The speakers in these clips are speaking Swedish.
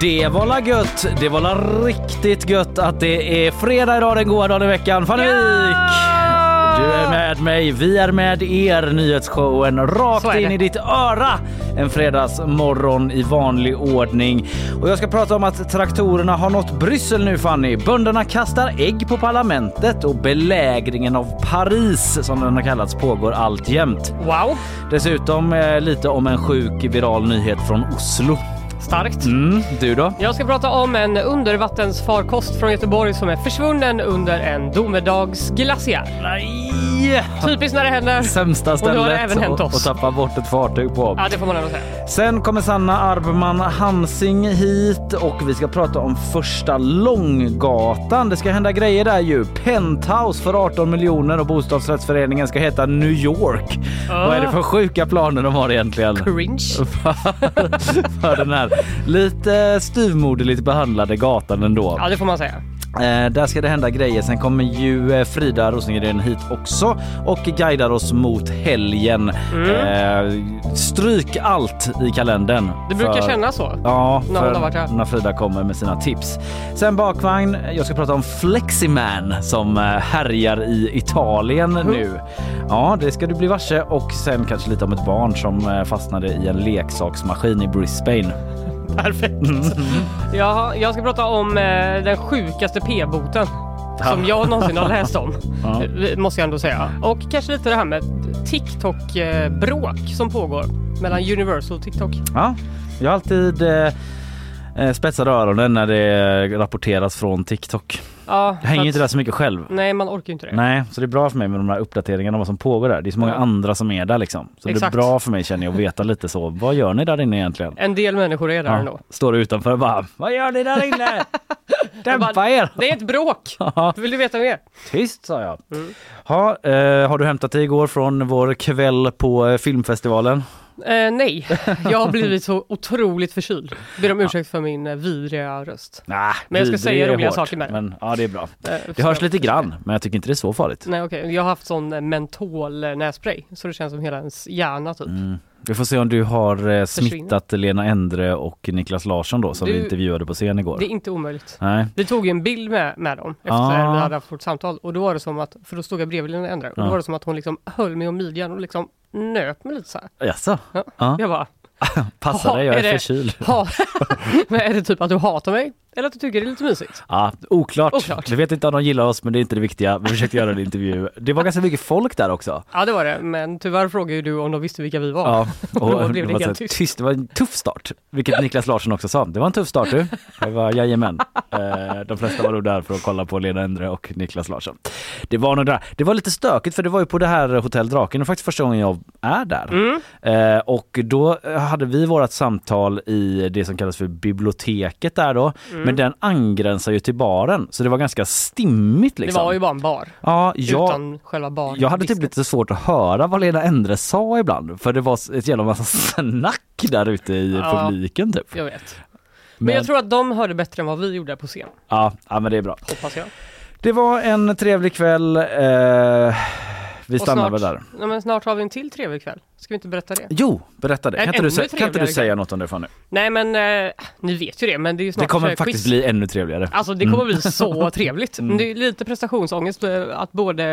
Det var la gött. Det var la riktigt gött att det är fredag idag, den goda dagen i veckan. Fanny Wijk! Du är med mig. Vi är med er. Nyhetsshowen rakt in i ditt öra. En fredagsmorgon i vanlig ordning. Och jag ska prata om att traktorerna har nått Bryssel nu Fanny. Bönderna kastar ägg på parlamentet och belägringen av Paris som den har kallats pågår alltjämt. Wow! Dessutom eh, lite om en sjuk viral nyhet från Oslo. Starkt. Mm, du då? Jag ska prata om en undervattensfarkost från Göteborg som är försvunnen under en domedagsglaciär. Nej! Typiskt när det händer. Sämsta Och nu har det stället även hänt oss. att tappa bort ett fartyg på. Ja, det får man ändå säga. Sen kommer Sanna Arbman Hansing hit och vi ska prata om första Långgatan. Det ska hända grejer där ju. Penthouse för 18 miljoner och bostadsrättsföreningen ska heta New York. Vad är det för sjuka planer de har egentligen? Cringe. för den här lite styvmoderligt behandlade gatan ändå. Ja, det får man säga. Eh, där ska det hända grejer. Sen kommer ju eh, Frida Rosengren hit också och guidar oss mot helgen. Eh, stryk allt i kalendern. Det brukar för- kännas så. Ja, när här. när Frida kommer med sina tips. Sen bakvagn. Jag ska prata om Fleximan som eh, härjar i Italien nu. Ja, det ska du bli varse och sen kanske lite om ett barn som eh, fastnade i en leksaksmaskin i Brisbane. Perfekt. Ja, jag ska prata om eh, den sjukaste p-boten som jag någonsin har läst om. Ja. Eh, Måste jag ändå säga. Och kanske lite det här med TikTok-bråk som pågår mellan Universal och TikTok. Ja, jag har alltid eh, eh, spetsade öronen när det rapporteras från TikTok. Ja, Jag hänger för inte att- där så mycket själv. Nej, man orkar ju inte det. Nej, så det är bra för mig med de här uppdateringarna om vad som pågår där. Det är så många Ja. andra som är där liksom. Så Exakt. det är bra för mig känner jag att veta lite så. Vad gör ni där inne egentligen? En del människor är där ändå. Står utanför och bara Vad gör ni där inne? Dämpa bara, er! Det är ett bråk! Ja. Vill du veta mer? Tyst sa jag. Mm. Ha, eh, har du hämtat dig igår från vår kväll på eh, filmfestivalen? Eh, nej, jag har blivit så otroligt förkyld. Ber om ursäkt för min eh, vidriga röst. Nah, Men jag ska säga roliga hårt, saker med. Men ja, det är bra. Eh, Det hörs lite grann, men jag tycker inte det är så farligt. Nej okej, jag har haft sån eh, mentol nässpray så det känns som hela ens hjärna typ. Mm. Vi får se om du har eh, smittat Lena Endre och Niklas Larsson då som Du- vi intervjuade på scen igår. Det är inte omöjligt. Nej. Vi tog ju en bild med, med dem efter Ah. vi hade haft vårt samtal och då var det som att, för då stod jag bredvid Lena Endre och då var det som att hon liksom höll mig om midjan och liksom nöp mig lite så här. Jaså? Ja. Ja. Jag bara, Passa "Jaha, dig, jag är, det- förkyld. men är det typ att du hatar mig? Eller att du tycker det är lite mysigt. Ja, oklart. Oklart. Vi vet inte om de gillar oss men det är inte det viktiga. Vi försökte göra en intervju. Det var ganska mycket folk där också. Ja det var det, men tyvärr frågade ju du om de visste vilka vi var. Ja, Och då blev det var helt här tyst. Det var en tuff start, vilket Niklas Larsson också sa. Det var en tuff start du. Det var jajamän. Eh, De flesta var nog där för att kolla på Lena Endre och Niklas Larsson. Det var nog där. Det var lite stökigt för det var ju på det här Hotell Draken och faktiskt första gången jag är där. Mm. Eh, och då hade vi vårat samtal i det som kallas för biblioteket där då. Mm. Men den angränsar ju till baren så det var ganska stimmigt Det liksom. var ju bara en bar. Ja, jag, Utan själva bar. jag hade typ lite svårt att höra vad Lena Endre sa ibland för det var ett jävla massa snack där ute i Ja. publiken typ. Jag vet. Men, jag tror att de hörde bättre än vad vi gjorde på scen. ja, ja, men det är bra. Hoppas jag. Det var en trevlig kväll. Eh, vi stannar snart- väl där. Ja, men snart har vi en till trevlig kväll. Ska vi inte berätta det? Jo, berätta det. Kan inte, du, sä- kan inte du säga något om det Fanny? Nej men, eh, ni vet ju det, men det är ju snart Det kommer eh, faktiskt quiz. bli ännu trevligare. Alltså det kommer Mm. bli så trevligt. Men det är lite prestationsångest eh, att både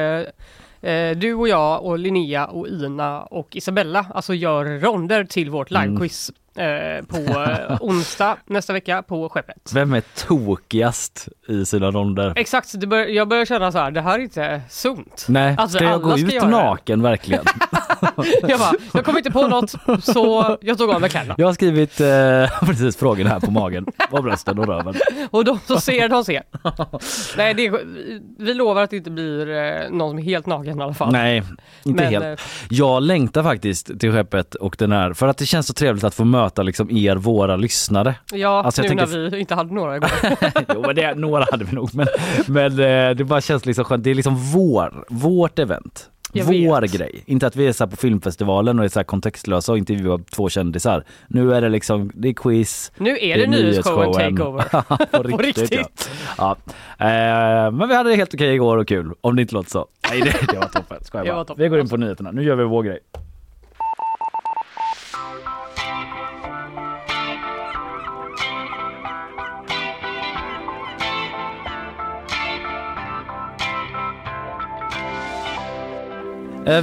eh, du och jag och Linnea och Ina och Isabella alltså gör ronder till vårt Mm. Eh, på eh, onsdag nästa vecka på Skeppet. Vem är tokigast i sina ronder? Exakt, det bör, jag börjar känna så här, det här är inte sunt. Nej, Alltså, ska jag gå ska ut det. naken verkligen? Jag bara, jag kom inte på något så jag tog av mig kläderna. Jag har skrivit eh, precis frågorna här på magen, på brösten och röven. Och de som ser, de ser. Nej, det vi lovar att det inte blir eh, någon som är helt naken i alla fall. Nej, inte Men, helt. eh, Jag längtar faktiskt till skeppet och den här, för att det känns så trevligt att få möta liksom er, våra lyssnare. Ja, Alltså, nu tänker- när vi inte hade några igår. jo men det, några hade vi nog men, men eh, det bara känns liksom skönt. Det är liksom vår, vårt event. Jag Vår vet. grej. Inte att vi är så här på filmfestivalen och är så här kontextlösa och intervjuar två kändisar. Nu är det liksom, det är quiz. Nu är det nyhetsshowen takeover. på riktigt. riktigt. Ja. Ja. Eh, men vi hade det helt okej igår och kul. Om det inte låter så. Nej det, det var toppen. Skojar Det bara. var toppen. Vi går in på nyheterna. Nu gör vi vår grej.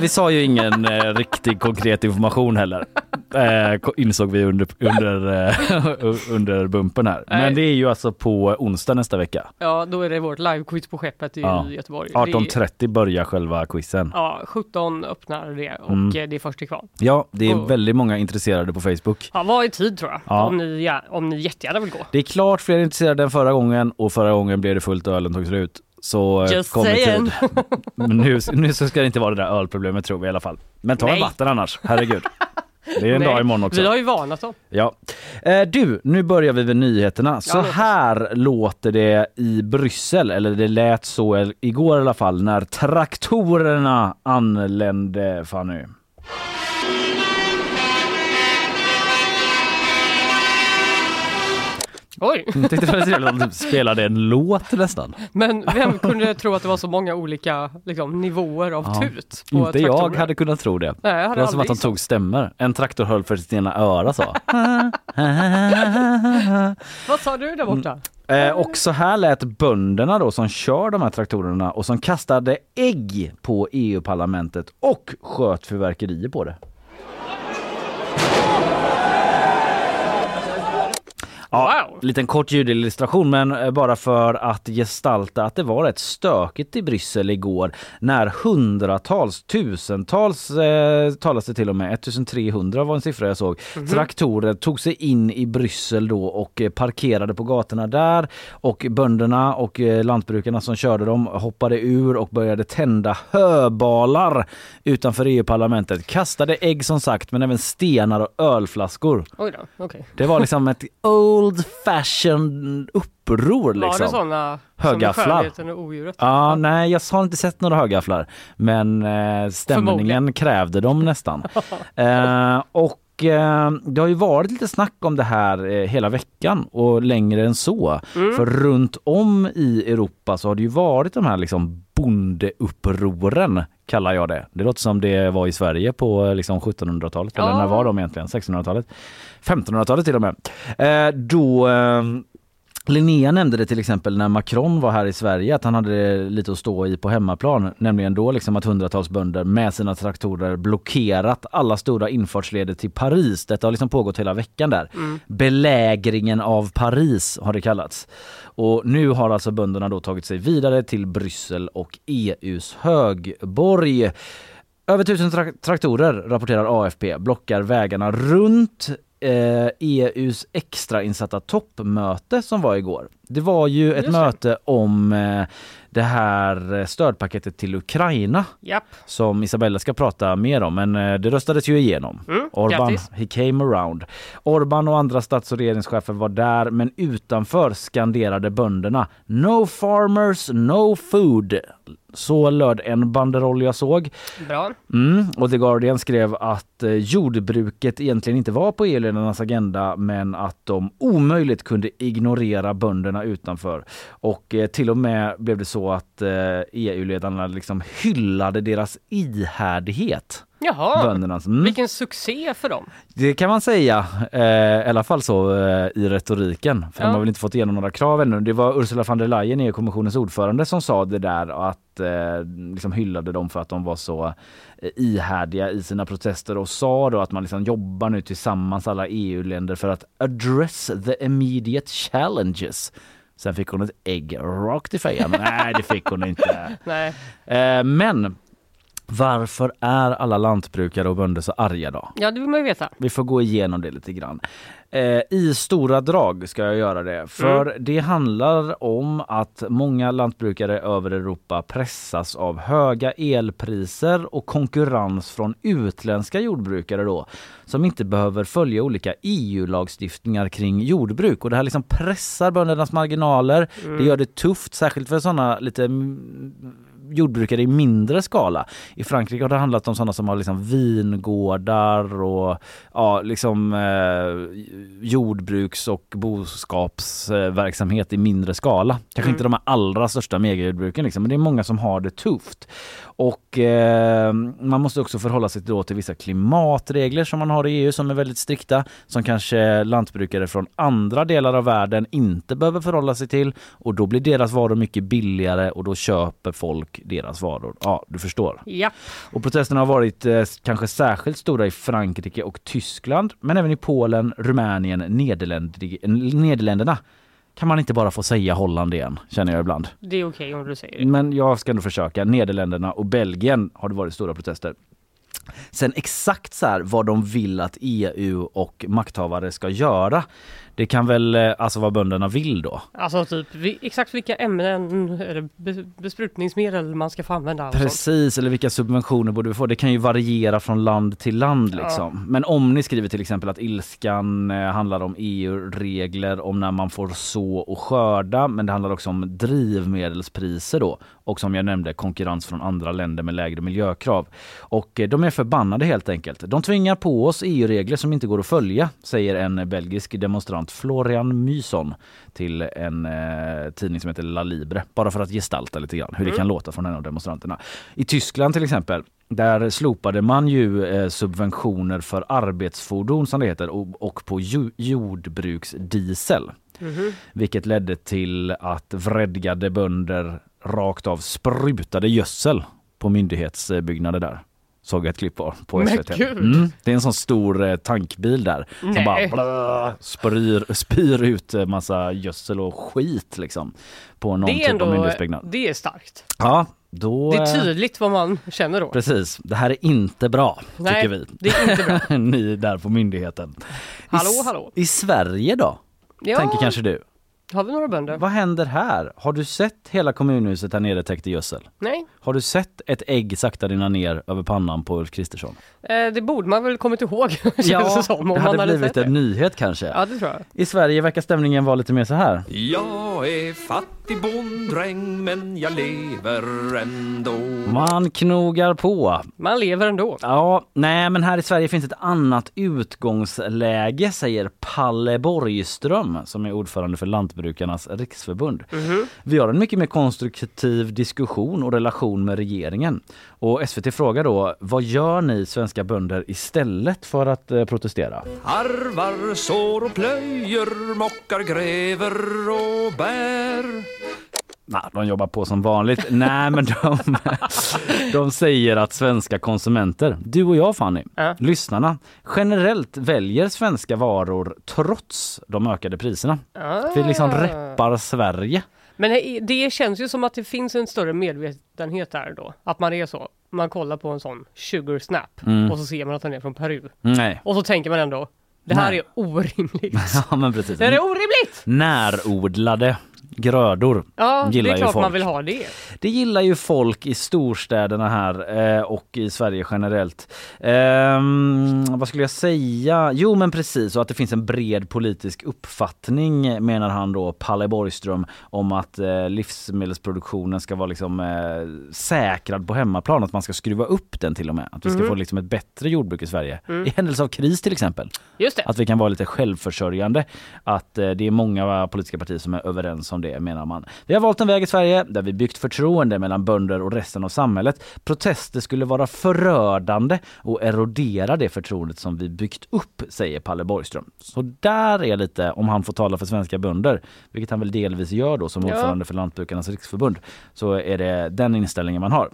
Vi sa ju ingen eh, riktig konkret information heller. Eh, insåg vi under, under, eh, under bumpen här. Men Nej. det är ju alltså på onsdag nästa vecka. Ja, då är det vårt livequiz på Skeppet i Ja. Göteborg. Det är- 18.30 börjar själva quizen. Ja, 17 öppnar det och Mm. eh, det är först till kvarn. Ja, det är Oh. väldigt många intresserade på Facebook. Ja, vad är tid tror jag? Ja. Om, ni, ja, om ni jättegärna vill gå. Det är klart fler intresserade än förra gången och förra gången blev det fullt och ölen tog slut. Så eh, Just kom i saying. tid. Men nu, nu så ska det inte vara det där ölproblemet tror vi i alla fall. Men ta en Nej. vatten annars, herregud. Det är en Nej, dag imorgon också. Vi har ju varnat dem. Ja. Eh, du, nu börjar vi med nyheterna. Så här låter det i Bryssel, eller det lät så igår i alla fall, när traktorerna anlände, Fanny. Oj, Jag trevligt att de typ spelade en låt nästan. men vem kunde tro att det var så många olika liksom, nivåer av Ja. tut? På Inte jag traktorer? hade kunnat tro det. Nej, jag Det var som att de tog stämmer. En traktor höll för sitt ena öra så. Vad sa du där borta? Eh, och så här lät bönderna då som kör de här traktorerna och som kastade ägg på EU-parlamentet och sköt fyrverkerier på det. Ja, Wow. liten kort ljudillustration men eh, bara för att gestalta att det var rätt stökigt i Bryssel igår när hundratals, tusentals eh, talas det till och med, 1300 var en siffra jag såg, traktorer tog sig in i Bryssel då och eh, parkerade på gatorna där och bönderna och eh, lantbrukarna som körde dem hoppade ur och började tända höbalar utanför EU-parlamentet, kastade ägg som sagt men även stenar och ölflaskor. Då, okej. Det var liksom ett old fashioned uppror Var liksom. det sådana Högafflar. som i skönheten och odjuret? Ja, nej, jag har inte sett några högafflar, men eh, stämningen krävde dem nästan. eh, och eh, det har ju varit lite snack om det här eh, hela veckan och längre än så. Mm. För runt om i Europa så har det ju varit de här liksom bondeupproren kallar jag det. Det låter som det var i Sverige på eh, liksom 1700-talet. Eller Ja. när var de egentligen? 1600-talet? 1500-talet till och med. Eh, då eh, Linnea nämnde det till exempel när Macron var här i Sverige att han hade lite att stå i på hemmaplan. Nämligen då liksom att hundratals bönder med sina traktorer blockerat alla stora infartsleder till Paris. Detta har liksom pågått hela veckan där. Mm. Belägringen av Paris har det kallats. Och nu har alltså bönderna då tagit sig vidare till Bryssel och EUs högborg. Över tusen traktorer, rapporterar AFP, blockar vägarna runt eh, EUs extrainsatta toppmöte som var igår. Det var ju ett möte om eh, det här stödpaketet till Ukraina Japp. som Isabella ska prata mer om. Men eh, det röstades ju igenom. Mm, Orban, he came around. Orban och andra stats och regeringschefer var där men utanför skanderade bönderna No farmers, no food. Så löd en banderoll jag såg. Bra. Mm, och The Guardian skrev att eh, jordbruket egentligen inte var på EU-ledarnas agenda men att de omöjligt kunde ignorera bönderna utanför. Och eh, till och med blev det så att EU-ledarna liksom hyllade deras ihärdighet. Jaha, böndernas. Mm. vilken succé för dem! Det kan man säga, eh, i alla fall så eh, i retoriken. För ja. de har väl inte fått igenom några krav ännu. Det var Ursula von der Leyen, EU-kommissionens ordförande, som sa det där att eh, liksom hyllade dem för att de var så eh, ihärdiga i sina protester och sa då att man liksom jobbar nu tillsammans alla EU-länder för att address the immediate challenges. Sen fick hon ett ägg rakt i fejan. Nej, det fick hon inte. Nej. Eh, men varför är alla lantbrukare och bönder så arga då? Ja, det vill man ju veta. Vi får gå igenom det lite grann. Eh, I stora drag ska jag göra det. För mm. det handlar om att många lantbrukare över Europa pressas av höga elpriser och konkurrens från utländska jordbrukare då som inte behöver följa olika EU-lagstiftningar kring jordbruk. Och det här liksom pressar böndernas marginaler. Mm. Det gör det tufft, särskilt för sådana lite jordbrukare i mindre skala. I Frankrike har det handlat om sådana som har liksom vingårdar och ja, liksom eh, jordbruks och boskapsverksamhet i mindre skala. Kanske mm. inte de allra största megajordbruken liksom, men det är många som har det tufft. Och eh, man måste också förhålla sig då till vissa klimatregler som man har i EU som är väldigt strikta som kanske lantbrukare från andra delar av världen inte behöver förhålla sig till och då blir deras varor mycket billigare och då köper folk deras varor. Ja, du förstår. Ja. Och protesterna har varit eh, kanske särskilt stora i Frankrike och Tyskland men även i Polen, Rumänien, Nederländ Nederländerna kan man inte bara få säga Holland igen, känner jag ibland. Det är okej okay om du säger det. Men jag ska nog försöka. Nederländerna och Belgien har det varit stora protester. Sen exakt så här vad de vill att EU och makthavare ska göra det kan väl eh, alltså vad bönderna vill då? Alltså typ exakt vilka ämnen eller besprutningsmedel man ska få använda. Precis, eller vilka subventioner borde vi få. Det kan ju variera från land till land liksom. Ja. Men om ni skriver till exempel att ilskan eh, handlar om EU-regler om när man får så och skörda, men det handlar också om drivmedelspriser då och som jag nämnde konkurrens från andra länder med lägre miljökrav. Och eh, de är förbannade helt enkelt. De tvingar på oss EU-regler som inte går att följa, säger en belgisk demonstrant demonstrant Florian Myson till en eh, tidning som heter La Libre. Bara för att gestalta lite grann hur mm. det kan låta från en av demonstranterna. I Tyskland till exempel där slopade man ju eh, subventioner för arbetsfordon som det heter och, och på ju, jordbruksdiesel. Mm. Vilket ledde till att vredgade bönder rakt av sprutade gödsel på myndighetsbyggnader där såg jag ett klipp på, på SVT. Mm, det är en sån stor eh, tankbil där Nej. som bara blö, spyr, spyr ut eh, massa gödsel och skit liksom på någon typ ändå, av myndighetsbyggnad. Det är starkt. Ja, då, det är tydligt vad man känner då. Precis, det här är inte bra Nej, tycker vi. det är inte bra. Ni där på myndigheten. Hallå, I, hallå. I Sverige då? Ja. Tänker kanske du? Har vi några bönder? Vad händer här? Har du sett hela kommunhuset här nere täckt i gödsel? Nej. Har du sett ett ägg sakta rinna ner över pannan på Ulf Kristersson? Eh, det borde man väl kommit ihåg ja, det som. Om det hade man blivit en nyhet kanske. Ja, det tror jag. I Sverige verkar stämningen vara lite mer så här. Jag är fattig fattig bonddräng men jag lever ändå. Man knogar på. Man lever ändå. Ja, nej men här i Sverige finns ett annat utgångsläge säger Palle Borgström som är ordförande för Lantbrukarnas riksförbund. Vi har en mycket mer konstruktiv diskussion och relation med regeringen. Och SVT frågar då, vad gör ni svenska bönder istället för att eh, protestera? Harvar, sår och plöjer, mockar, gräver och bär. Nej, de jobbar på som vanligt. Nej, men de, de säger att svenska konsumenter, du och jag Fanny, Ja. lyssnarna, generellt väljer svenska varor trots de ökade priserna. Vi liksom reppar Sverige. Men det- känns ju som att det finns en större medvetenhet där då. Att man är så. Man kollar på en sån sugar snap och så ser man att den är från Peru. Nej, Och så tänker man ändå, det här Nej. är orimligt. ja men precis. Det här är orimligt! Närodlade grödor Ja, det gillar är ju klart folk. man vill ha det. Det gillar ju folk i storstäderna här eh, och i Sverige generellt. Ehm, vad skulle jag säga? Jo men precis, och att det finns en bred politisk uppfattning menar han då, Palle Borgström, om att eh, livsmedelsproduktionen ska vara liksom eh, säkrad på hemmaplan, att man ska skruva upp den till och med. Att vi ska få liksom ett bättre jordbruk i Sverige. I händelse av kris till exempel. Just det. Att vi kan vara lite självförsörjande. Att eh, det är många politiska partier som är överens om det menar man. Vi har valt en väg i Sverige där vi byggt förtroende mellan bönder och resten av samhället. Protester skulle vara förödande och erodera det förtroendet som vi byggt upp, säger Palle Borgström. Så där är lite, om han får tala för svenska bönder, vilket han väl delvis gör då som Ja. ordförande för Lantbrukarnas riksförbund, så är det den inställningen man har.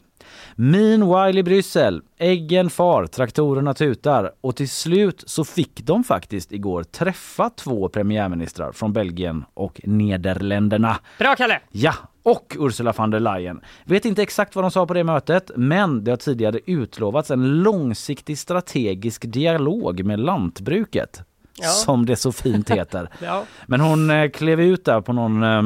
Meanwhile i Bryssel, äggen far, traktorerna tutar och till slut så fick de faktiskt igår träffa två premiärministrar från Belgien och Nederländerna. Bra Kalle! Ja, och Ursula von der Leyen. Vet inte exakt vad de sa på det mötet, men det har tidigare utlovats en långsiktig strategisk dialog med lantbruket. Ja. Som det så fint heter. Ja. Men hon eh, klev ut där på någon eh,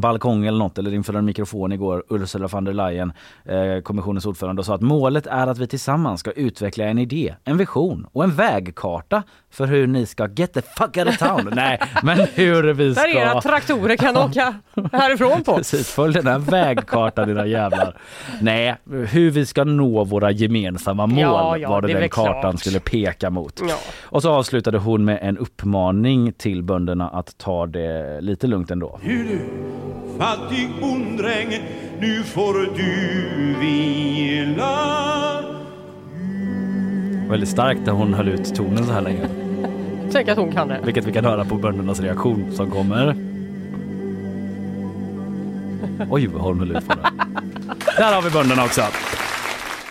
balkong eller något eller inför en mikrofon igår, Ursula von der Leyen, eh, kommissionens ordförande och sa att målet är att vi tillsammans ska utveckla en idé, en vision och en vägkarta för hur ni ska get the fuck out of town. Nej, men hur vi Där era ska... traktorer kan åka härifrån på. Precis, följ den här vägkartan dina jävlar. Nej, hur vi ska nå våra gemensamma mål Ja, ja, var det det den kartan klart. skulle peka mot. Ja. Och så avslutade hon med en uppmaning till bönderna att ta det lite lugnt ändå. Du, fattig bonddräng, nu får du vila. Väldigt starkt när hon höll ut tonen så här länge. Tänk att hon kan det. Vilket vi kan höra på böndernas reaktion som kommer. Oj vad hon höll ut på det. Där har vi bönderna också.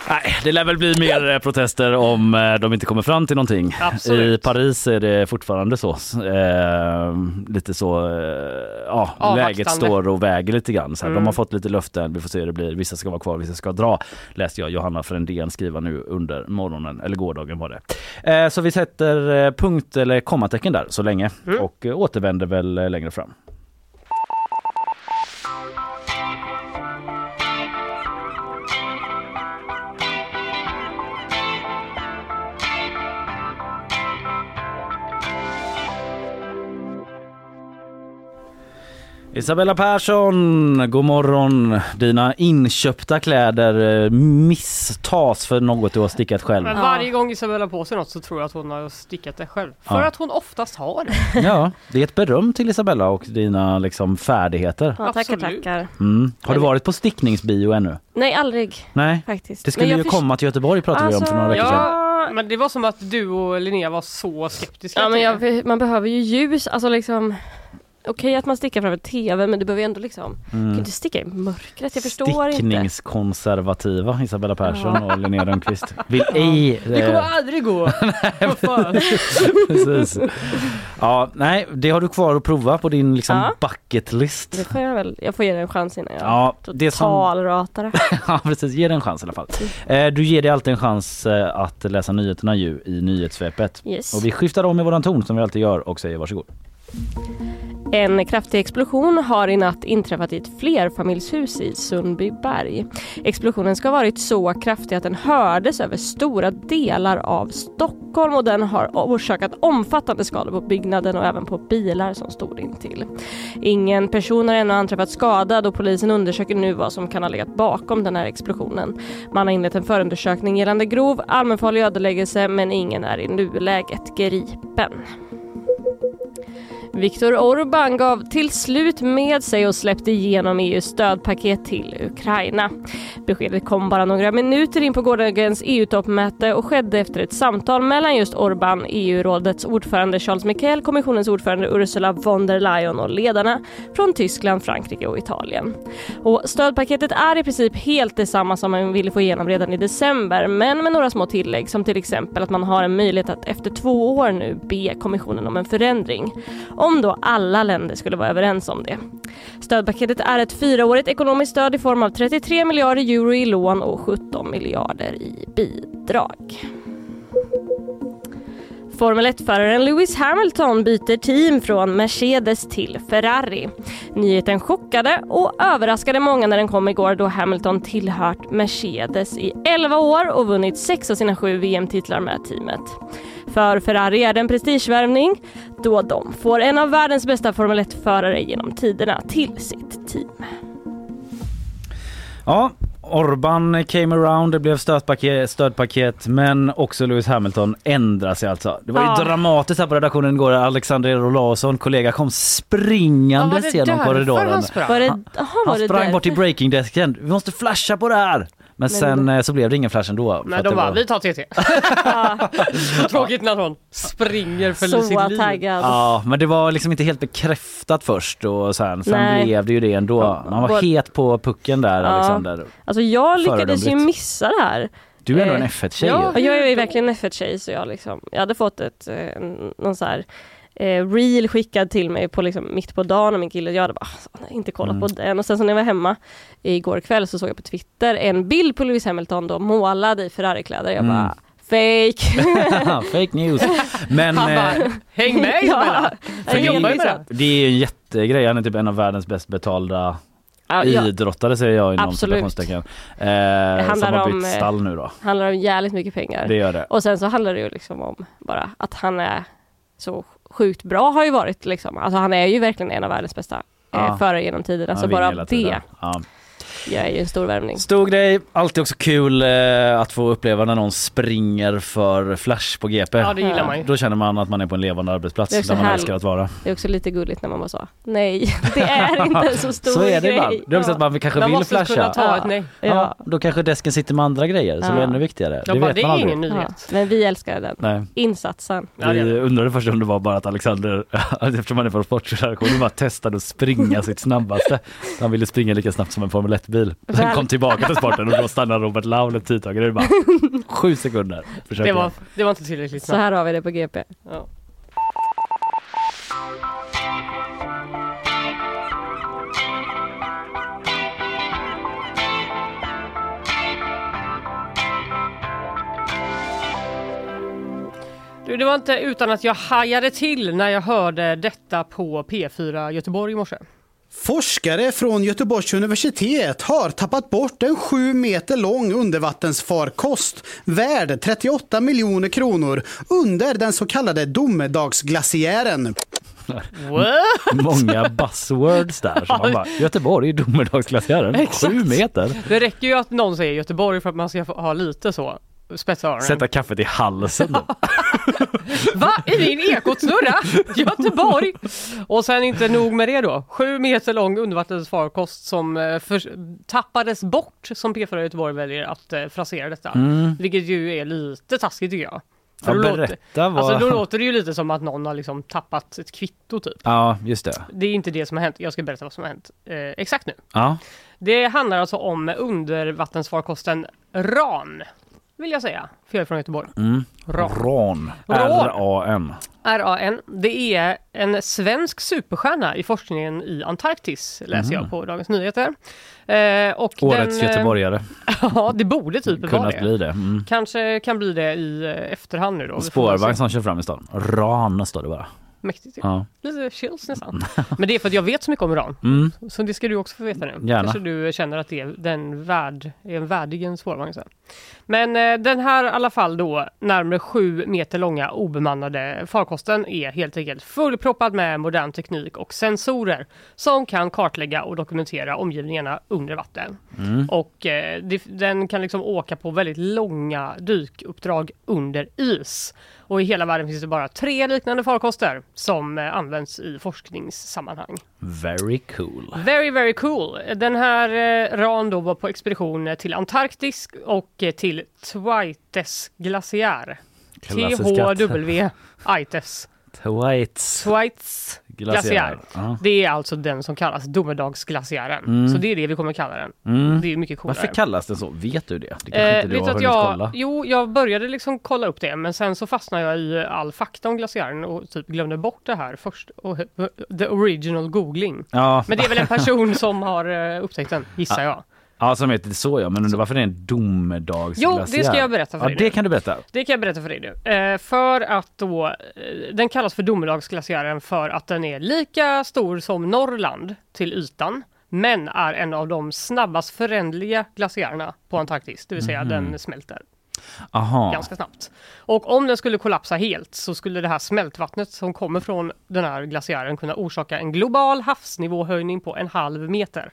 Nej, det lär väl bli mer eh, protester om eh, de inte kommer fram till någonting. Absolut. I Paris är det fortfarande så. Eh, lite så, eh, ja, Avvaktande. läget står och väger lite grann. Så här, De Mm. har fått lite löften, vi får se hur det blir. Vissa ska vara kvar, vissa ska dra. Läste jag Johanna Frändén skriva nu under morgonen, eller gårdagen var det. Eh, så vi sätter eh, punkt eller kommatecken där så länge Mm. och eh, återvänder väl eh, längre fram. Isabella Persson, god morgon. Dina inköpta kläder eh, misstas för något du har stickat själv. Men varje gång Isabella på sig något så tror jag att hon har stickat det själv. För Ja. att hon oftast har det. Ja, det är ett beröm till Isabella och dina liksom, färdigheter. Ja, tackar, tackar. Mm. Har du varit på stickningsbio ännu? Nej, aldrig Nej. faktiskt. Det skulle ju komma till Göteborg pratade vi om för några veckor sedan. Ja, Men det var som att du och Linnea var så skeptiska ja men jag, man behöver ju ljus, alltså liksom Okej att man stickar framför TV men du behöver ändå liksom, du kan inte sticka i mörkret, jag förstår inte. Stickningskonservativa Isabella Persson och Linnea Rönnqvist vill ej... Det kommer eh, aldrig gå! Fan? precis. Ja, nej, det har du kvar att prova på din liksom, Ja. bucket list. Det får jag väl, jag får ge det en chans innan jag Ja, det som... totalratare. Ja precis, ge det en chans i alla fall. Eh, Du ger dig alltid en chans eh, att läsa nyheterna ju i nyhetssvepet. Yes. Och vi skiftar om i våran ton som vi alltid gör och säger varsågod. En kraftig explosion har i natt inträffat i ett flerfamiljshus i Sundbyberg. Explosionen ska ha varit så kraftig att den hördes över stora delar av Stockholm och den har orsakat omfattande skador på byggnaden och även på bilar som stod intill. Ingen person har ännu anträffats skadad och polisen undersöker nu vad som kan ha legat bakom den här explosionen. Man har inlett en förundersökning gällande grov allmänfarlig ödeläggelse men ingen är i nuläget gripen. Viktor Orbán gav till slut med sig och släppte igenom EUs stödpaket till Ukraina. Beskedet kom bara några minuter in på gårdagens EU-toppmöte och skedde efter ett samtal mellan just Orbán, EU-rådets ordförande Charles Michel, kommissionens ordförande Ursula von der Leyen och ledarna från Tyskland, Frankrike och Italien. Och stödpaketet är i princip helt detsamma som man ville få igenom redan i december men med några små tillägg som till exempel att man har en möjlighet att efter två år nu be kommissionen om en förändring om då alla länder skulle vara överens om det. Stödpaketet är ett fyraårigt ekonomiskt stöd i form av 33 miljarder euro i lån och 17 miljarder i bidrag. Formel 1-föraren Lewis Hamilton byter team från Mercedes till Ferrari. Nyheten chockade och överraskade många när den kom igår då Hamilton tillhört Mercedes i 11 år och vunnit sex av sina sju VM-titlar med teamet. För Ferrari är det en prestigevärvning då de får en av världens bästa Formel 1-förare genom tiderna till sitt team. Ja, Orban came around, det blev stödpaket, stödpaket men också Lewis Hamilton ändrar sig alltså. Det var ju Ja. dramatiskt här på redaktionen igår. Alexander Olausson, kollega, kom springandes genom korridoren. Var det, aha, var Han det sprang därför? bort till breakingdesken. Vi måste flasha på det här! Men sen eh, så blev det ingen flash ändå. för Nej, att de det bara, var- vi tar TT. Tråkigt när någon springer för Så sitt liv. taggad. Ja, men det var liksom inte helt bekräftat först och sen, sen Nej. blev det ju det ändå. Man var Både- het på pucken där Ja. Alexander. Alltså jag lyckades ju Föredömligt. missa det här. Du är ändå en Eh, F1-tjej Ja, jag är ju verkligen en F1-tjej så jag liksom, jag hade fått ett, eh, någon så här eh, reel skickad till mig på liksom mitt på dagen och min kille, jag hade bara "Alltså, jag har inte kollat på den och sen så när jag var hemma igår kväll så såg jag på Twitter en bild på Lewis Hamilton då målad i Ferrari-kläder. Jag Mm. bara fake. Fake news. Men Han bara, eh, häng med Ja. För liksom. med det. det är ju en jättegrej. Han är typ en av världens bäst betalda Ja, ja. idrottare säger jag inom citationstecken. Eh, handlar som har bytt eh, stall nu då. handlar om jävligt mycket pengar. Det gör det. Och sen så handlar det ju liksom om bara att han är så sjukt bra har ju varit liksom. Alltså han är ju verkligen en av världens bästa Ja. eh, förare genom tiderna. Så bara det tiden. Ja. gör ju en stor värvning. Stor grej, alltid också kul eh, att få uppleva när någon springer för Flash på GP. Ja, det gillar man ju. Då känner man att man är på en levande arbetsplats Det är också där man härligt. älskar att vara. Det är också lite gulligt när man bara sa nej, det är inte en så stor Så är det grej. ibland. Det är också att man kanske Man vill måste kunna flasha. ta Ja. ett nej. Ja, Ja. då kanske desken sitter med andra grejer så Ja. det är ännu viktigare. De det bara, vet det man är aldrig. ingen Ja, nyhet. men vi älskar den. Nej. Insatsen. Ja, är Vi undrade först om det var bara att Alexander, eftersom han är från sportredaktionen, bara testade att springa sitt snabbaste. Han ville springa lika snabbt som en Formel 1-bil. Sen Väl- kom tillbaka till sporten och då stannade Robert Laul ett tidtagare. Det var sju sekunder. Försöker. Det var, det var inte tillräckligt Så snabbt. här har vi det på GP. Ja. Du, det var inte utan att jag hajade till när jag hörde detta på P4 Göteborg i morse. Forskare från Göteborgs universitet har tappat bort en sju meter lång undervattensfarkost värd 38 miljoner kronor under den så kallade domedagsglaciären. What? Många buzzwords där. Så man bara, Göteborg, domedagsglaciären, sju meter. Det räcker ju att någon säger Göteborg för att man ska få ha lite så spetsa öronen. Sätta kaffet i halsen. då. Va? I din ekotsnurra? Göteborg! Och sen inte nog med det då. Sju meter lång undervattensfarkost som eh, för, tappades bort som P4 Göteborg väljer att eh, frasera detta. Mm. Vilket ju är lite taskigt tycker jag. För Ja, då låter- berätta vad... Alltså då låter det ju lite som att någon har liksom tappat ett kvitto typ. Ja, just det. Det är inte det som har hänt. Jag ska berätta vad som har hänt eh, exakt nu. Ja. Det handlar alltså om undervattensfarkosten RAN. Vill jag säga. För jag är från Göteborg. Mm. Ran. Ran. Ran. R-A-N. Det är en svensk superstjärna i forskningen i Antarktis läser jag på Dagens Nyheter. Eh, och. Årets den, eh, göteborgare. Ja, det borde typ vara Kunnat det. bli det. Mm. Kanske kan bli det i eh, efterhand nu då. Spårvagn som kör fram i stan. Ran står det bara. mäktigt. Ja. Lite chills nästan. Men det är för att jag vet så mycket om uran. Mm. Så det ska du också få veta nu. Gärna. Kanske du känner att det är, den värd, är en värdig en spårvagn sen. Men eh, den här i alla fall då närmare sju meter långa obemannade farkosten är helt enkelt fullproppad med modern teknik och sensorer som kan kartlägga och dokumentera omgivningarna under vatten. Mm. Och eh, det, den kan liksom åka på väldigt långa dykuppdrag under is. Och i hela världen finns det bara tre liknande farkoster som eh, används i forskningssammanhang. Very cool. Very, very cool. Den här eh, RAN då var på expedition till Antarktis och eh, till Thwaites glaciär. Klassiska- THW Ites. Thwaites Thwaites glaciär. Ja. Det är alltså den som kallas domedagsglaciären. Mm. Så det är det vi kommer kalla den. Mm. Det är mycket coolare. Varför kallas den så? Vet du det? Det kanske Eh, inte du vet har hunnit jag, kolla? jo, jag började liksom kolla upp det men sen så fastnade jag i all fakta om glaciären och typ glömde bort det här först. Och, the original googling. Ja. Men det är väl en person som har eh, upptäckt den, gissar jag. Ja, som heter så ja. Men undrar varför det är en domedagsglaciär? Jo, det ska jag berätta för ja, dig det nu. kan du berätta. Det kan jag berätta för dig nu. Eh, för att då, eh, den kallas för domedagsglaciären för att den är lika stor som Norrland till ytan. Men är en av de snabbast förändliga glaciärerna på Antarktis, det vill säga Mhm. den smälter Aha. ganska snabbt. Och om den skulle kollapsa helt så skulle det här smältvattnet som kommer från den här glaciären kunna orsaka en global havsnivåhöjning på en halv meter.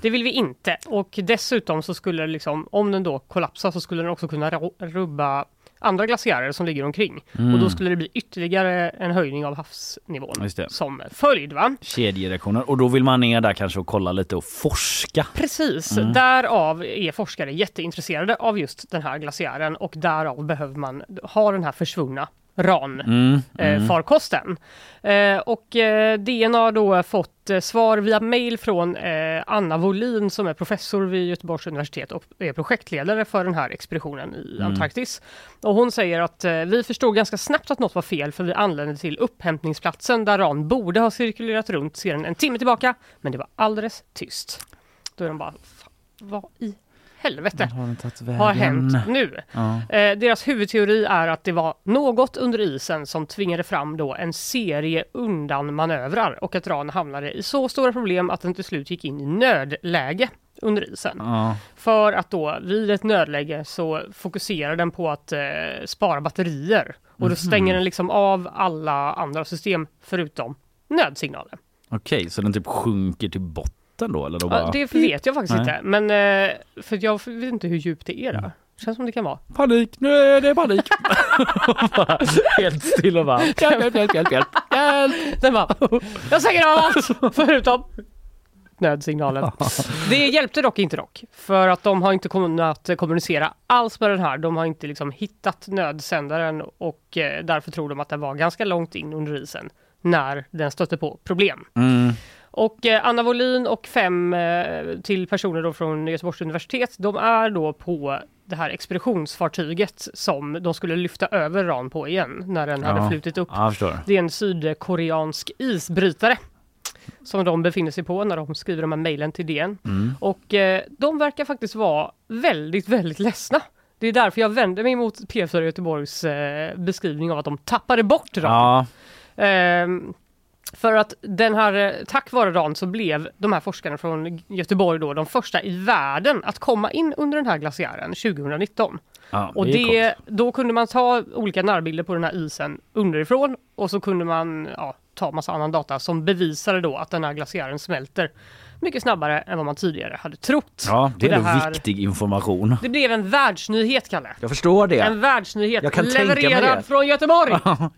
Det vill vi inte och dessutom så skulle det liksom, om den då kollapsar så skulle den också kunna rubba andra glaciärer som ligger omkring. Mm. Och då skulle det bli ytterligare en höjning av havsnivån som följd. Va? Kedjereaktioner. Och då vill man ner där kanske och kolla lite och forska. Precis, Mm. därav är forskare jätteintresserade av just den här glaciären och därav behöver man ha den här försvunna RAN Mm, eh, mm. farkosten. Eh, och eh, DN har då fått eh, svar via mail från eh, Anna Wolin som är professor vid Göteborgs universitet och är projektledare för den här expeditionen i Mm. Antarktis. Och hon säger att eh, vi förstod ganska snabbt att något var fel för vi anlände till upphämtningsplatsen där RAN borde ha cirkulerat runt sedan en timme tillbaka men det var alldeles tyst. Då är de bara, "Fan, vad i helvete Har har hänt nu? Ja. Eh, deras huvudteori är att det var något under isen som tvingade fram då en serie undanmanövrar och att RAN hamnade i så stora problem att den till slut gick in i nödläge under isen. Ja. För att då vid ett nödläge så fokuserar den på att eh, spara batterier och då Mhm. stänger den liksom av alla andra system förutom nödsignalen. Okej, så den typ sjunker till botten då? Eller då bara... Ja, det vet jag faktiskt Nej. inte, men eh, för jag vet inte hur djupt det är där. Känns som det kan vara. Panik, nu är det panik! helt still och bara hjälp, hjälp, hjälp, hjälp, hjälp. Den bara, jag stänger av allt förutom nödsignalen. Det hjälpte dock inte dock, för att de har inte kunnat kommunicera alls med den här. De har inte liksom hittat nödsändaren och eh, därför tror de att den var ganska långt in under isen när den stötte på problem. Mm. Och eh, Anna Wolin och fem eh, till personer då från Göteborgs universitet, de är då på det här expeditionsfartyget som de skulle lyfta över RAN på igen när den hade Ja. flutit upp. Det är en sydkoreansk isbrytare som de befinner sig på när de skriver de här mejlen till DN. Mm. Och eh, de verkar faktiskt vara väldigt, väldigt ledsna. Det är därför jag vänder mig mot P4 Göteborgs eh, beskrivning av att de tappade bort RAN. Ja, Ehm, för att den här, eh, tack vare RAN så blev de här forskarna från Göteborg då de första i världen att komma in under den här glaciären 2019. ja Och det, då kunde man ta olika närbilder på den här isen underifrån och så kunde man ja, ta massa annan data som bevisade då att den här glaciären smälter mycket snabbare än vad man tidigare hade trott. Ja, det är ändå här- viktig information. Det blev en världsnyhet, Kalle. Jag förstår det. En världsnyhet Jag kan levererad det. från Göteborg!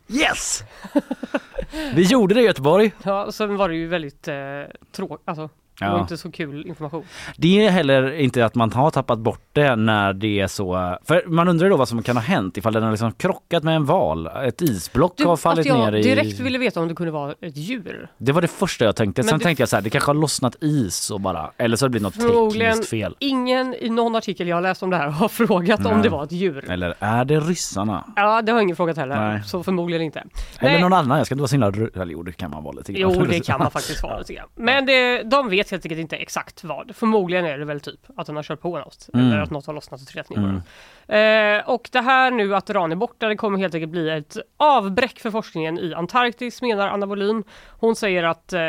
Yes! Vi gjorde det i Göteborg. Ja, sen var det ju väldigt eh, tråkigt, alltså det var Ja. inte så kul information. Det är heller inte att man har tappat bort det när det är så. För man undrar då vad som kan ha hänt ifall den har liksom krockat med en val. Ett isblock har fallit att jag ner i... direkt ville veta om det kunde vara ett djur. Det var det första jag tänkte. Men Sen det- tänkte jag så här, det kanske har lossnat is och bara, eller så har det blivit något tekniskt fel. ingen i någon artikel jag har läst om det här har frågat om Nej. det var ett djur. Eller är det ryssarna? Ja, det har ingen frågat heller, Nej. så förmodligen inte. Eller Nej. någon annan, jag ska inte vara så himla... Eller jo, det kan man vara lite grann. Jo, det kan man faktiskt vara lite grann. Men det, de vet vet helt enkelt inte exakt vad. Förmodligen är det väl typ att den har kört på något. Mm. Eller att något har lossnat och trillat ner Mm. Eh, och det här nu att Ran är borta, det kommer helt enkelt bli ett avbräck för forskningen i Antarktis menar Anna Wollin. Hon säger att, eh,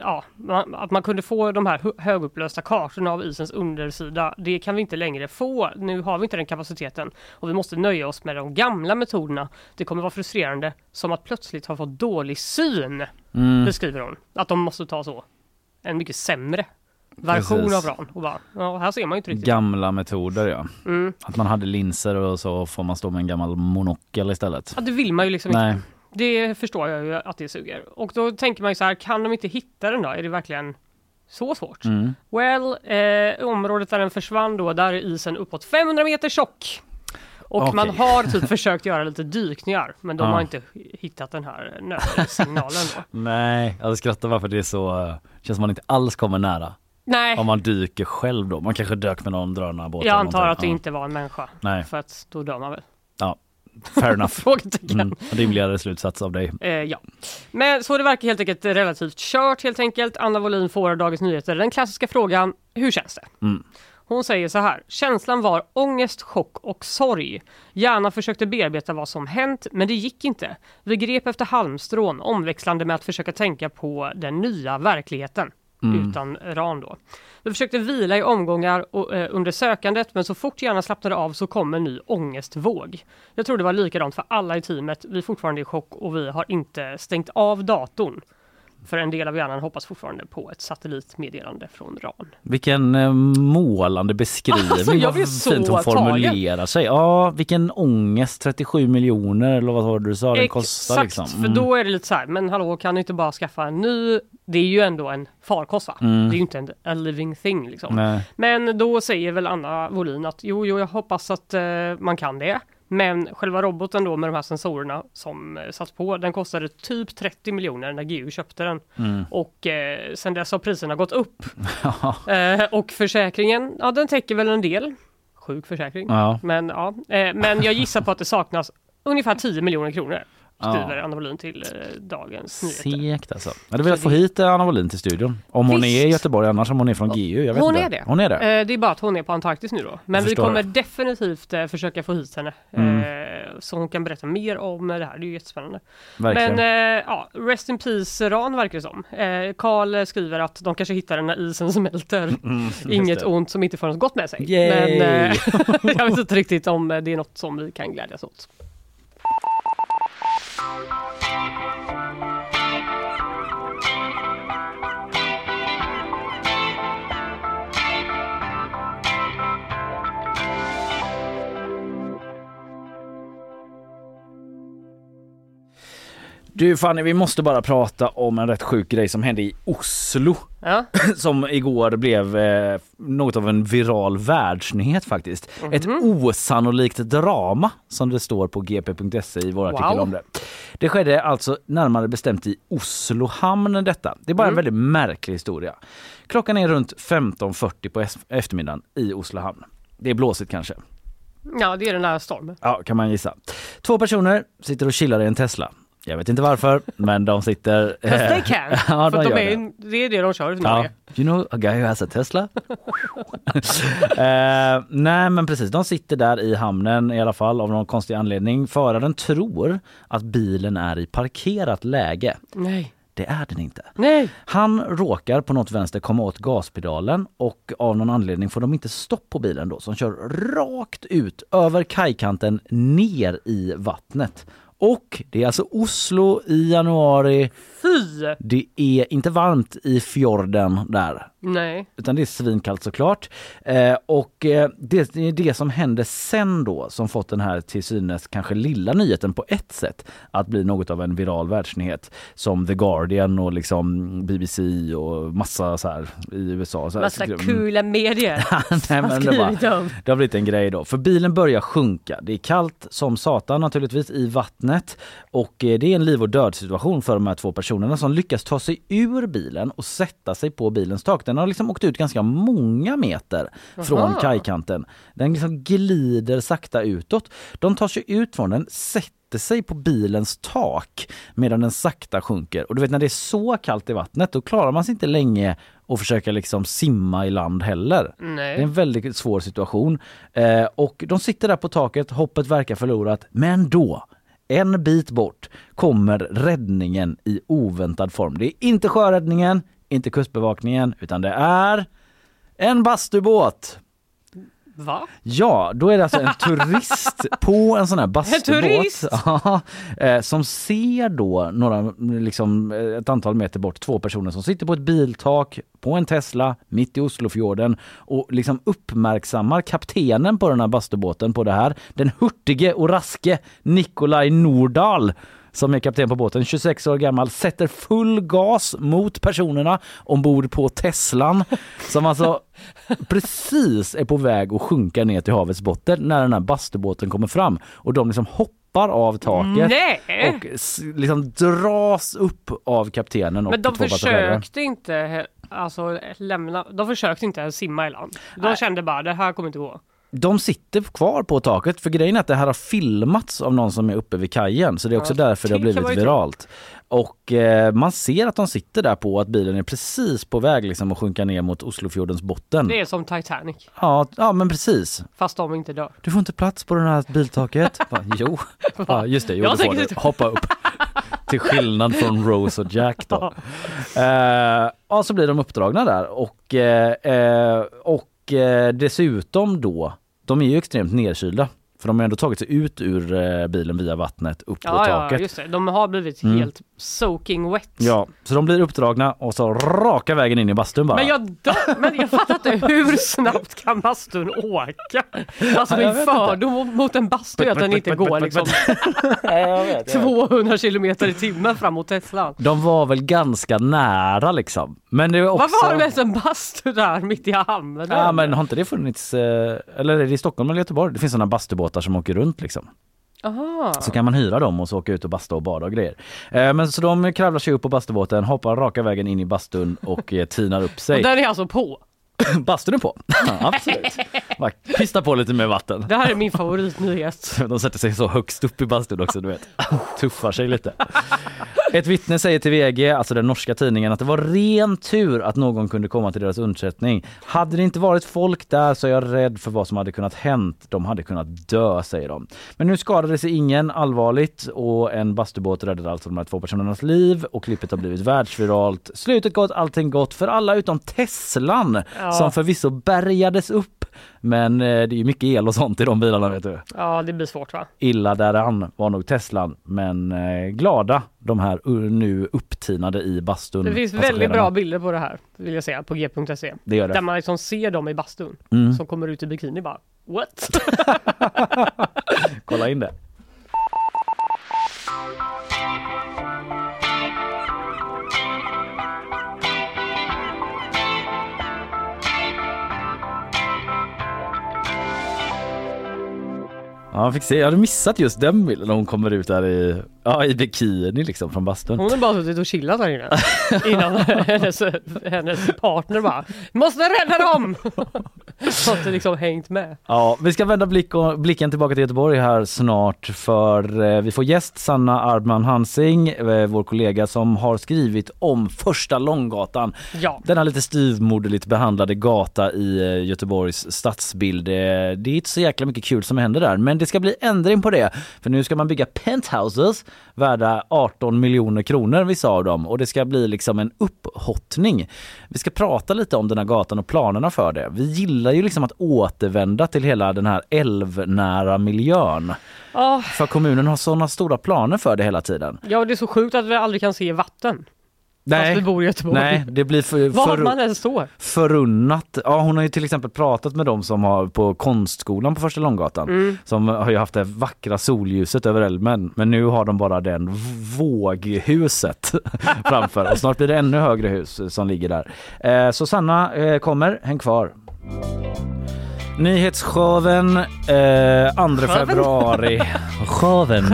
ja, man, att man kunde få de här hö- högupplösta kartorna av isens undersida. Det kan vi inte längre få. Nu har vi inte den kapaciteten och vi måste nöja oss med de gamla metoderna. Det kommer vara frustrerande som att plötsligt ha fått dålig syn, Mm. beskriver hon. Att de måste ta så. En mycket sämre version Precis. av Ran. Och bara, ja, här ser man ju inte riktigt. Gamla metoder ja. Mm. Att man hade linser och så får man stå med en gammal monokel istället. Ja, det vill man ju liksom Nej. inte. Det förstår jag ju att det suger. Och då tänker man ju så här, kan de inte hitta den då? Är det verkligen så svårt? Mm. Well, eh, området där den försvann då, där är isen uppåt 500 meter tjock. Och Okej. man har typ försökt göra lite dykningar, men de Ja. har inte hittat den här nödsignalen då. Nej, jag skrattar bara för det är så, eh, känns som man inte alls kommer nära. Nej, Om man dyker själv då. Man kanske dök med någon drönarbåt. jag antar att det Ja. inte var en människa. Nej. För att då dör man väl? Ja, fair enough. Frågetecken. Mm, rimligare slutsats av dig. Eh, ja. Men så det verkar helt enkelt relativt kört helt enkelt. Anna Wollin får av Dagens Nyheter den klassiska frågan, hur känns det? Mm. Hon säger så här, känslan var ångest, chock och sorg. Hjärnan försökte bearbeta vad som hänt, men det gick inte. Vi grep efter halmstrån, omväxlande med att försöka tänka på den nya verkligheten. Mm. Utan ran då. Vi försökte vila i omgångar och, eh, under sökandet men så fort hjärnan slappnade av så kom en ny ångestvåg. Jag tror det var likadant för alla i teamet. Vi är fortfarande i chock och vi har inte stängt av datorn. För en del av hjärnan hoppas fortfarande på ett satellitmeddelande från RAN. Vilken eh, målande beskrivning. Alltså, jag vad fint hon formulerar sig. Ja, vilken ångest. 37 miljoner eller vad var det du sa den kostar Exakt, liksom. för då är det lite så här, men hallå kan du inte bara skaffa en ny? Det är ju ändå en farkost va? Mm. Det är ju inte en a living thing liksom. Nej. Men då säger väl Anna Wollin att jo, jo, jag hoppas att eh, man kan det. Men själva roboten då med de här sensorerna som eh, satt på, den kostade typ 30 miljoner när GU köpte den. Mm. Och eh, sen dess har priserna gått upp. eh, och försäkringen, ja den täcker väl en del. Sjuk försäkring. Ja. Men ja, eh, men jag gissar på att det saknas ungefär 10 miljoner kronor. Skriver Ja. Anna Wollin till eh, Dagens Nyheter. Segt alltså. Jag hade velat få hit eh, Anna Wollin till studion. Om hon Visst. är i Göteborg, annars om hon är från GU. Jag vet Hon inte. är det. Hon är det. Eh, det är bara att hon är på Antarktis nu då. Men vi förstår kommer definitivt eh, försöka få hit henne. Mm. Eh, så hon kan berätta mer om det här. Det är ju jättespännande. Verkligen. Men eh, ja, Rest in Peace Ran verkar det som. Eh, Karl skriver att de kanske hittar den när isen smälter. Mm, just Inget det. ont som inte får något gott med sig. Yay! Men eh, jag vet inte riktigt om eh, det är något som vi kan glädjas åt. Thank you. Du Fanny, vi måste bara prata om en rätt sjuk grej som hände i Oslo. Ja. Som igår blev eh, något av en viral världsnyhet faktiskt. Ett Mhm. osannolikt drama som det står på gp.se i vår artikel Wow. om det. Det skedde alltså närmare bestämt i Oslo hamn detta. Det är bara en Mm. väldigt märklig historia. Klockan är runt 15.40 på eftermiddagen i Oslo hamn. Det är blåsigt kanske. ja, det är den där stormen. Ja, kan man gissa. Två personer sitter och chillar i en Tesla. Jag vet inte varför, men de sitter... Fast they can. ja, för de är, det. det är det de kör i Ja. Norge. You know a guy who has a Tesla? eh, nej men precis, de sitter där i hamnen i alla fall av någon konstig anledning. Föraren tror att bilen är i parkerat läge. Nej. Det är den inte. Nej. Han råkar på något vänster komma åt gaspedalen och av någon anledning får de inte stopp på bilen då som kör rakt ut över kajkanten ner i vattnet. Och det är alltså Oslo i januari. Fy! Det är inte varmt i fjorden där. Nej. Utan det är svinkallt såklart. Eh, och eh, det, är det som händer sen då som fått den här till synes kanske lilla nyheten på ett sätt att bli något av en viral världsnyhet. Som The Guardian och liksom BBC och massa så här i USA. Så här, Massa Mm. coola medier. Nej, men det, bara, det har blivit en grej då. För bilen börjar sjunka. Det är kallt som satan naturligtvis i vattnet. Och eh, det är en liv och död situation för de här två personerna som lyckas ta sig ur bilen och sätta sig på bilens tak. Den har liksom åkt ut ganska många meter från Aha. kajkanten. Den liksom glider sakta utåt. De tar sig ut från den, sätter sätter sig på bilens tak medan den sakta sjunker. Och du vet när det är så kallt i vattnet då klarar man sig inte länge och försöka liksom simma i land heller. Nej. Det är en väldigt svår situation. Eh, och de sitter där på taket, hoppet verkar förlorat, men då en bit bort kommer räddningen i oväntad form. Det är inte sjöräddningen, inte kustbevakningen, utan det är en bastubåt. Va? Ja, då är det alltså en turist på en sån här bastubåt. eh, som ser då några, liksom eh, ett antal meter bort, två personer som sitter på ett biltak på en Tesla mitt i Oslofjorden och liksom uppmärksammar kaptenen på den här bastubåten på det här. Den hurtige och raske Nikolaj Nordahl som är kapten på båten, 26 år gammal, sätter full gas mot personerna ombord på Teslan som alltså precis är på väg att sjunka ner till havets botten när den här bastubåten kommer fram och de liksom hoppar av taket Nej! och liksom dras upp av kaptenen och Men de två försökte inte alltså, lämna, de försökte inte ens simma i land. De kände bara det här kommer inte gå. De sitter kvar på taket för grejen är att det här har filmats av någon som är uppe vid kajen så det är också Ja, därför det har blivit viralt. Och eh, man ser att de sitter där på att bilen är precis på väg liksom att sjunka ner mot Oslofjordens botten. Det är som Titanic, Ja, ja men precis. fast de inte dör. Du får inte plats på det här biltaket. Bara, jo, ja, just det, jo, Jag du får det. Hoppa upp. Till skillnad från Rose och Jack då. Eh, ja, så blir de uppdragna där och, eh, eh, och eh, dessutom då, de är ju extremt nedkylda. För de har ändå tagit sig ut ur eh, bilen via vattnet upp på Ja, ja, taket. just det. De har blivit Mm. helt soaking wet. Ja, så de blir uppdragna och så raka vägen in i bastun bara. Men jag, dör, men jag fattar inte, hur snabbt kan bastun åka? Alltså min fördom mot en bastu är att den inte går liksom 200 kilometer i timmen fram mot Teslan. De var väl ganska nära liksom. Men det är också... Varför har du ens en bastu där mitt i hamnen? Ja men har inte det funnits, eh, eller är det i Stockholm eller Göteborg? Det finns sådana bastubåtar som åker runt liksom. Aha. Så kan man hyra dem och så åka ut och basta och bada och grejer. Eh, Men så de kravlar sig upp på bastubåten, hoppar raka vägen in i bastun och eh, tinar upp sig. Och den är alltså på. Bastun är på, ja, absolut. Bara pista på lite med vatten. Det här är min favoritnyhet. De sätter sig så högst upp i bastun också, du vet. Tuffar sig lite. Ett vittne säger till VG, alltså den norska tidningen, att det var ren tur att någon kunde komma till deras undsättning. Hade det inte varit folk där så är jag rädd för vad som hade kunnat hänt. De hade kunnat dö, säger de. Men nu skadade sig ingen allvarligt och en bastubåt räddade alltså de här två personernas liv och klippet har blivit världsviralt. Slutet gott, allting gott för alla utom Teslan Ja. som förvisso bärgades upp. Men eh, det är ju mycket el och sånt i de bilarna vet du Ja, det blir svårt va? illa däran var nog Teslan, men eh, glada de här nu upptinade i bastun. Det finns väldigt bra bilder på det här, vill jag säga, på g.se. Det gör det. Där man liksom ser dem i bastun, Mm. som kommer ut i bikini bara What? Kolla in det. Ja, jag fick se. Jag hade missat just den bilden när hon kommer ut där i, ja, i bikini liksom från bastun. Hon har bara suttit och chillat där inne. Innan hennes, hennes partner bara Måste rädda dem! Så att det liksom hängt med. Ja, vi ska vända blick och, blicken tillbaka till Göteborg här snart för eh, vi får gäst Sanna Ardman Hansing, eh, vår kollega som har skrivit om första Långgatan. Ja. Denna lite styvmoderligt behandlade gata i eh, Göteborgs stadsbild. Det är inte så jäkla mycket kul som händer där men det ska bli ändring på det. För nu ska man bygga penthouses värda 18 miljoner kronor vissa av dem och det ska bli liksom en upphottning. Vi ska prata lite om den här gatan och planerna för det. Vi gillar ju liksom att återvända till hela den här älvnära miljön. Ja, För kommunen har sådana stora planer för det hela tiden. ja, det är så sjukt att vi aldrig kan se vatten. Fast vi bor i Göteborg. Nej, det blir för, Var för, man än står. förunnat. Ja, hon har ju till exempel pratat med dem som har på konstskolan på Första Långgatan. Mm. Som har ju haft det vackra solljuset över älven. Men nu har de bara den våghuset framför. Och snart blir det ännu högre hus som ligger där. Eh, så Sanna eh, kommer, häng kvar. Nyhetsshowen eh, 2 Showen? februari. Showen.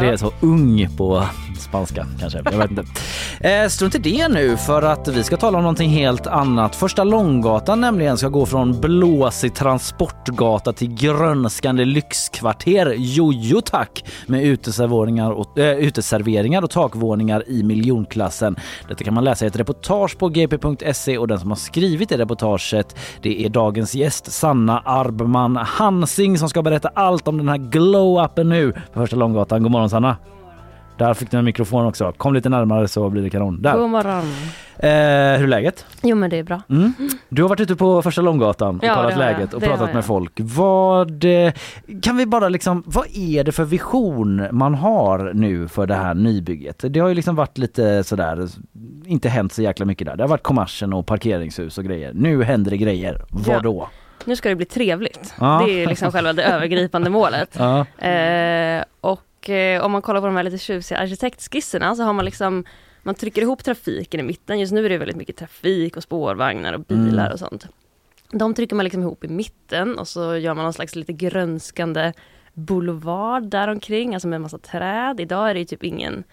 Det är så ung på spanska kanske. Jag vet inte. Eh, strunt i det nu för att vi ska tala om någonting helt annat. Första Långgatan nämligen ska gå från blåsig transportgata till grönskande lyxkvarter. Jojo tack! Med uteserveringar och, äh, uteserveringar och takvåningar i miljonklassen. Detta kan man läsa i ett reportage på gp.se och den som har skrivit det reportaget det är dagens gäst Sanna Arbman Hansing som ska berätta allt om den här glow-upen nu på Första Långgatan. God morgon Sanna! Där fick du en mikrofon också. Kom lite närmare så blir det kanon. Där. God morgon. Eh, hur är läget? Jo men det är bra. Mm. Du har varit ute på Första Långgatan och Ja, kollat läget och Det pratat med folk. Vad eh, kan vi bara liksom, vad är det för vision man har nu för det här nybygget? Det har ju liksom varit lite sådär, inte hänt så jäkla mycket där. Det har varit kommersen och parkeringshus och grejer. Nu händer det grejer. Vad då? Nu ska det bli trevligt. Ja. Det är liksom själva det övergripande målet. Ja. Eh, och eh, om man kollar på de här lite tjusiga arkitektskisserna så har man liksom man trycker ihop trafiken i mitten. Just nu är det väldigt mycket trafik och spårvagnar och bilar Mm. och sånt. De trycker man liksom ihop i mitten och så gör man någon slags lite grönskande boulevard däromkring, alltså med massa träd. Idag är det ju typ ingen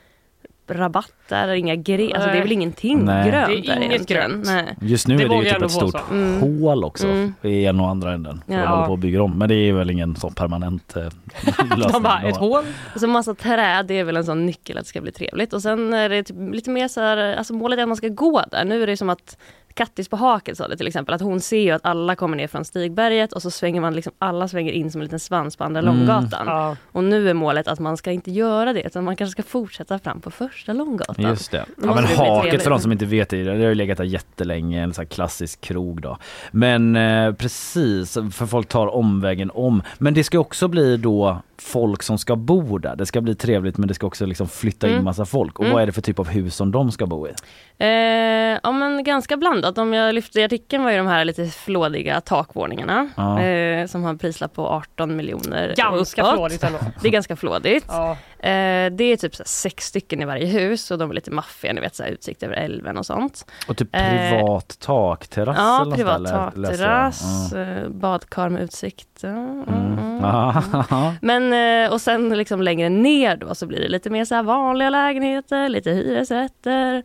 rabatt där, inga gre- alltså det är väl ingenting Nej. grönt Det är där inget egentligen. grönt. Nej. Just nu Det är det ju jag typ ett stort. Mm. hål också Mm. i en och andra änden. Ja. de håller på att bygga om. Men det är väl ingen sån permanent eh, lösning. De bara, ett hål? Och så massa träd, det är väl en sån nyckel att det ska bli trevligt. Och sen är det typ lite mer så här, alltså målet är att man ska gå där. Nu är det som att Kattis på Haket sa det till exempel, att hon ser ju att alla kommer ner från Stigberget och så svänger man liksom, alla svänger in som en liten svans på andra Mm. Långgatan. Ja. Och nu är målet att man ska inte göra det, utan man kanske ska fortsätta fram på första Långgatan. Just det. Ja, men haket för de som inte vet det, det har ju legat där jättelänge, en sån här klassisk krog då. Men eh, precis, för folk tar omvägen om. Men det ska också bli då folk som ska bo där. Det ska bli trevligt men det ska också liksom flytta in Mm. massa folk. Och Mm. vad är det för typ av hus som de ska bo i? Eh, ja men ganska blandat. De jag lyfte i artikeln var ju de här lite flådiga takvåningarna. Ja. Eh, som har en prislapp på 18 miljoner Ganska uppåt. flådigt ändå. Det är ganska flådigt. Ja. Eh, det är typ sex stycken i varje hus och de är lite maffiga, ni vet så här, utsikt över älven och sånt. Och typ Eh, privat takterrass Ja, privat takterrass, eh, badkar med utsikt. Mm, Mm. mm. Men och sen liksom längre ner då så blir det lite mer så här vanliga lägenheter, lite hyresrätter.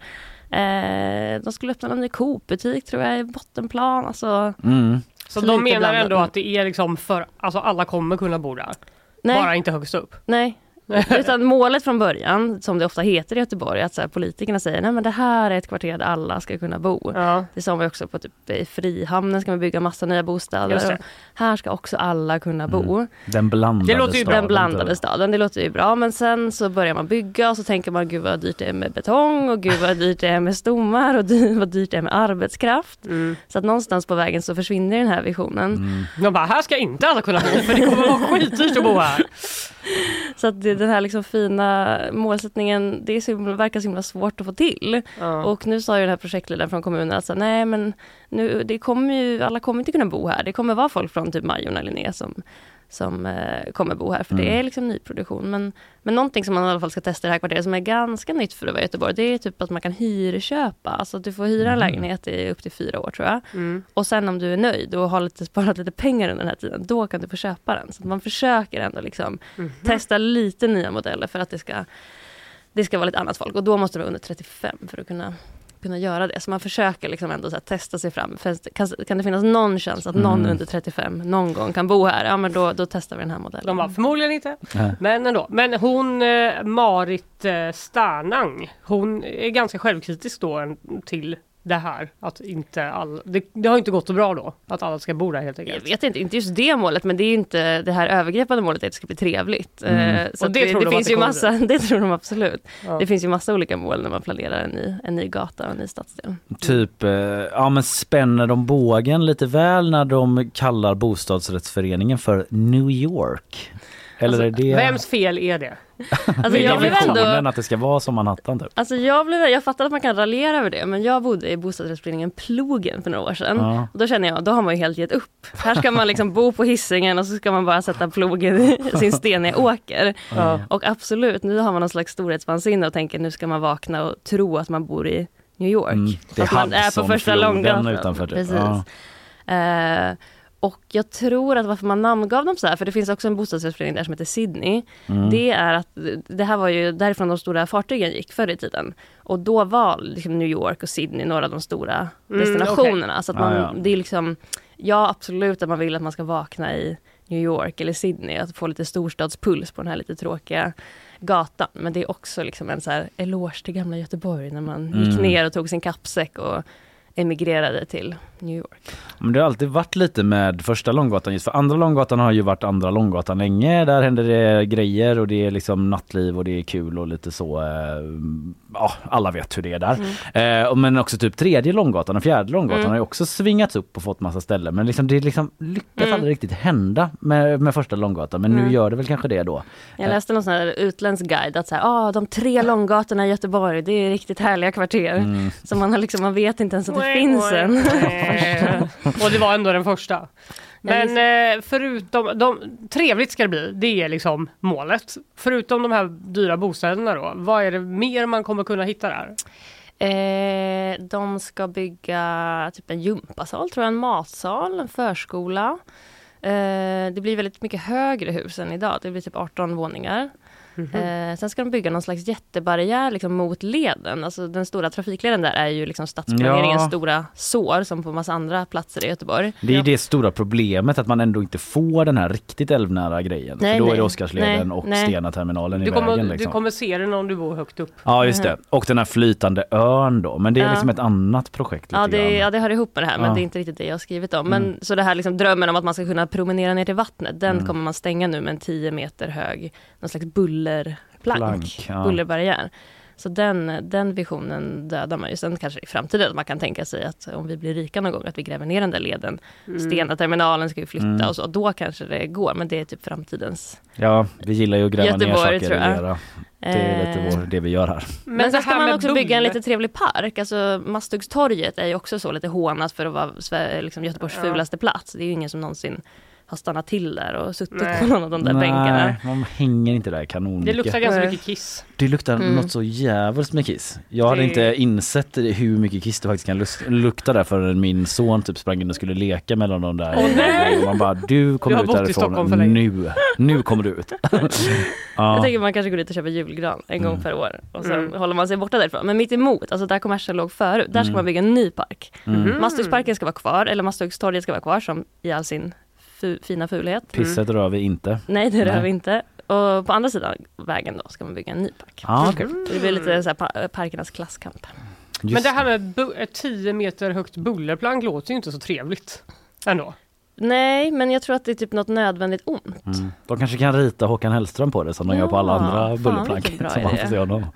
Eh, de skulle öppna en ny Coop-butik tror jag i bottenplan. Alltså, mm. Så, Så de menar blandat. ändå att det är liksom för, alltså alla kommer kunna bo där. nej, Bara inte högst upp. nej. Utan målet från början, som det ofta heter i Göteborg, att så här, politikerna säger nej men det här är ett kvarter där alla ska kunna bo. Ja. Det sa ju också på typ, i Frihamnen ska man bygga massa nya bostäder. Här ska också alla kunna bo. Den blandade Det låter ju staden, Den blandade tror jag. staden, det låter ju bra. Men sen så börjar man bygga och så tänker man gud vad dyrt det är med betong och gud vad dyrt det är med stommar och dy- vad dyrt det är med arbetskraft. Mm. Så att någonstans på vägen så försvinner den här visionen. Mm. De bara, här ska inte alla kunna bo för det kommer vara skitdyrt att bo här. Så att det, den här liksom fina målsättningen, det är så, himla- verkar så himla svårt att få till. Ja. Och nu sa ju den här projektledaren från kommunen att så, nej men nu, det kommer ju, alla kommer inte kunna bo här. Det kommer vara folk från typ Majorna, Linné som, som eh, kommer bo här för det Mm. är liksom nyproduktion. Men, men någonting som man i alla fall ska testa i det här kvarteret som är ganska nytt för att vara i Göteborg det är typ att man kan hyrköpa. Alltså att du får hyra en Mm. lägenhet i upp till fyra år tror jag. Mm. Och sen om du är nöjd och har lite, sparat lite pengar under den här tiden, då kan du få köpa den. Så att man försöker ändå liksom Mhm. testa lite nya modeller för att det ska, det ska vara lite annat folk. Och då måste du vara under 35 för att kunna, kunna göra det. Så man försöker liksom ändå så här testa sig fram. För kan, kan det finnas någon chans att någon Mm. under 35 någon gång kan bo här? Ja men då, då testar vi den här modellen. De bara, förmodligen inte. Ja. Men ändå. Men hon, eh, Marit eh, Sternang, hon är ganska självkritisk då till det här. Att inte all, det, det har inte gått så bra då. Att alla ska bo där helt Jag enkelt. vet inte, inte just det målet men det är inte det här övergripande målet att det ska bli trevligt. Mm. Eh, Så det det, tror det, de finns det ju massa, det tror de absolut. Ja. Det finns ju massa olika mål när man planerar en ny, en ny gata och en ny stadsdel. Typ, eh, ja men spänner de bågen lite väl när de kallar bostadsrättsföreningen för New York? Eller är det... Vems fel är det? Alltså det jag blev ändå att det ska vara som Manhattan typ? Alltså jag, blev, jag fattar att man kan raljera över det men jag bodde i bostadsrättsföreningen Plogen för några år sedan. Ja. Och då känner jag, då har man ju helt gett upp. Här ska man liksom bo på hissingen och så ska man bara sätta plogen i sin steniga åker. Ja. Och absolut, nu har man någon slags storhetsvansinne och tänker nu ska man vakna och tro att man bor i New York. Mm, det är att man är på första långgatan. utanför typ. Precis. Ja. Eh, och jag tror att varför man namngav dem så här, för det finns också en bostadsrättsförening där som heter Sydney. Mm. Det är att det här var ju därifrån de stora fartygen gick förr i tiden. Och då var liksom New York och Sydney några av de stora Mm, destinationerna. okej. Så att man, Ah, ja. det är liksom, ja absolut att man vill att man ska vakna i New York eller Sydney, att få lite storstadspuls på den här lite tråkiga gatan. Men det är också liksom en så här eloge till gamla Göteborg när man gick Mm. ner och tog sin kappsäck och emigrerade till New York. Men det har alltid varit lite med första Långgatan just för andra Långgatan har ju varit andra Långgatan länge. Där händer det grejer och det är liksom nattliv och det är kul och lite så. Eh, ja, alla vet hur det är där. Eh, och men också typ tredje Långgatan och fjärde Långgatan Mm. har ju också svingats upp och fått massa ställen. Men liksom, det liksom lyckas Mm. aldrig riktigt hända med, med första Långgatan. Men nu Mm. gör det väl kanske det då. Jag läste någon sån här utländsk guide att så här, ah, de tre långgatorna i Göteborg, det är riktigt härliga kvarter. Mm. Så man, har liksom, man vet inte ens att det finns en. Och det var ändå den första. Men eh, förutom, de, trevligt ska det bli, det är liksom målet. Förutom de här dyra bostäderna då, vad är det mer man kommer kunna hitta där? Eh, de ska bygga typ en gympasal, tror jag, en matsal, en förskola. Eh, det blir väldigt mycket högre hus än idag, det blir typ 18 våningar. Eh, sen ska de bygga någon slags jättebarriär liksom, mot leden. Alltså, den stora trafikleden där är ju liksom stadsplaneringens Ja. stora sår som på massa andra platser i Göteborg. Det är det stora problemet att man ändå inte får den här riktigt älvnära grejen. Nej, för då är nej. det Oscarsleden Nej, och nej. Stena-terminalen i Du kommer, vägen. du Liksom. kommer se den om du bor högt upp. Ja just det. Och den här flytande ön då. Men det är Ja. liksom ett annat projekt. Ja det, ja, det hör ihop med det här, men Ja. det är inte riktigt det jag har skrivit om. Men, Mm. Så det här liksom drömmen om att man ska kunna promenera ner till vattnet, den Mm. kommer man stänga nu med en 10 meter hög, någon slags bullerplank, Plank, ja. bullerbarriär. Så den, den visionen dödar man ju. Sen kanske i framtiden att man kan tänka sig att om vi blir rika någon gång att vi gräver ner den där leden. Mm. Stena-terminalen ska ju flytta Mm. och så. Då kanske det går, men det är typ framtidens. Ja, vi gillar ju att gräva ner Göteborg, saker tror jag. Det är lite vår, det vi gör här. Men, det sen ska man också bygga en lite trevlig park. Alltså Masthuggtorget är ju också så lite hånat för att vara liksom Göteborgs Ja. fulaste plats. Det är ju ingen som någonsin har stannat till där och suttit Nej. på någon av de där bänkarna. Nej, man hänger inte där kanon Det luktar ganska Nej. mycket kiss. Det luktar Mm. något så jävligt med kiss. Jag hade Det- inte insett hur mycket kiss det faktiskt kan lukta där förrän min son typ sprang in och skulle leka mellan de där. Åh, nej! Och man bara, du kommer ut därifrån nu. Nu kommer du ut. Jag ja. tänker man kanske går dit och köper julgran en gång Mm. per år och sen Mm. håller man sig borta därifrån. Men mitt emot, alltså där kommersen låg förut, där ska Mm. man bygga en ny park. Mm. Masthuggsparken ska vara kvar, eller Masthuggstorget ska vara kvar som i all sin fu- fina fulhet. Pisset rör vi inte. Nej det rör Nej. vi inte. Och på andra sidan vägen då ska man bygga en ny park. Ah. Så det blir lite så här pa- parkernas klasskamp. Just Men det här med bu- ett 10 meter högt bullerplank låter ju inte så trevligt. Ändå. Nej, men jag tror att det är typ något nödvändigt ont. Mm. De kanske kan rita Håkan Hellström på det som de gör på alla Ja, andra bullerplank. som man får se honom.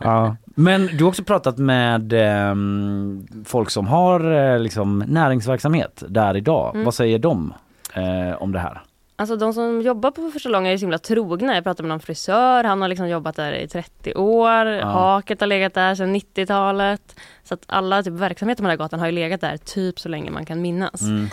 ja. Men du har också pratat med ehm, folk som har eh, liksom, näringsverksamhet där idag. Mm. Vad säger de eh, om det här? Alltså de som jobbar på första långa är så himla trogna. Jag pratade med någon frisör, han har liksom jobbat där i 30 år. Haket har legat där sedan 90-talet. Så att alla typ verksamheter på den här gatan har ju legat där typ så länge man kan minnas. Mm.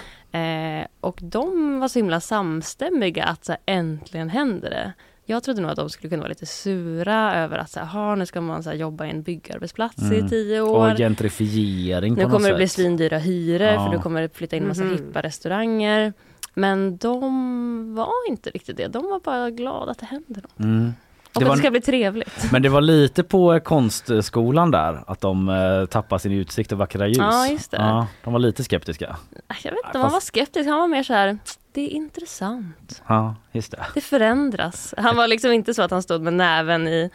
Eh, och de var så himla samstämmiga att så här, äntligen händer det. Jag trodde nog att de skulle kunna vara lite sura över att så här, "Ha, nu ska man så här, jobba i en byggarbetsplats Mm. i tio år. Och gentrifiering på Nu något kommer det bli sätt. svindyra hyror Ja. för nu kommer det flytta in massa Mhm. hippa restauranger. Men de var inte riktigt det. De var bara glada att det händer något. Mm. Och Det att var- det ska bli trevligt. Men det var lite på konstskolan där att de eh, tappade sin utsikt och vackra ljus. Ja, just det. Ja, de var lite skeptiska. Jag vet inte, man var skeptisk. Han var mer så här, det är intressant. Ja, just det. Det förändras. Han var liksom inte så att han stod med näven i,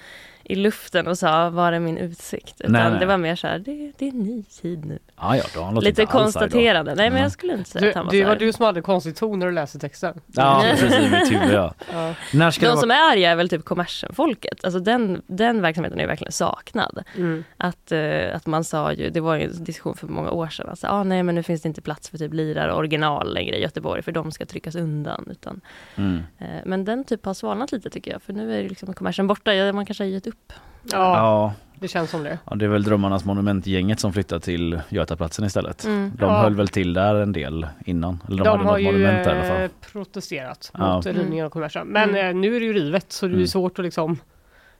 i luften och sa, var är min utsikt? Utan Nej, nej. det var mer så här, det, det är en ny tid nu. Ja, ja, då har han låtit Lite konstaterande. Nej men Mm. jag skulle inte säga Du, att han var det var du som hade konstig ton när du läste texten. Ja, precis i mitt huvud ja. Ja. När ska det De vara... som är arga är väl typ kommersen-folket. Alltså den, den verksamheten är ju verkligen saknad. Mm. Att, eh, att man sa ju, det var ju en diskussion för många år sedan, alltså, ah, nej men nu finns det inte plats för typ lirare och original längre i Göteborg för de ska tryckas undan. Utan, Mm. eh, men den typ har svalnat lite tycker jag, för nu är det liksom kommersen borta, man kanske har gett upp. Ja, Ja, det känns som det. ja, det är väl Drömmarnas monumentgänget som flyttar till Götaplatsen istället. Mm. De Ja. höll väl till där en del innan. Eller de, De, hade har något ju monument där i alla eh, fall. protesterat Ja. mot rivningen av kommersen. Men Mm. eh, nu är det ju rivet så det är Mm. svårt att liksom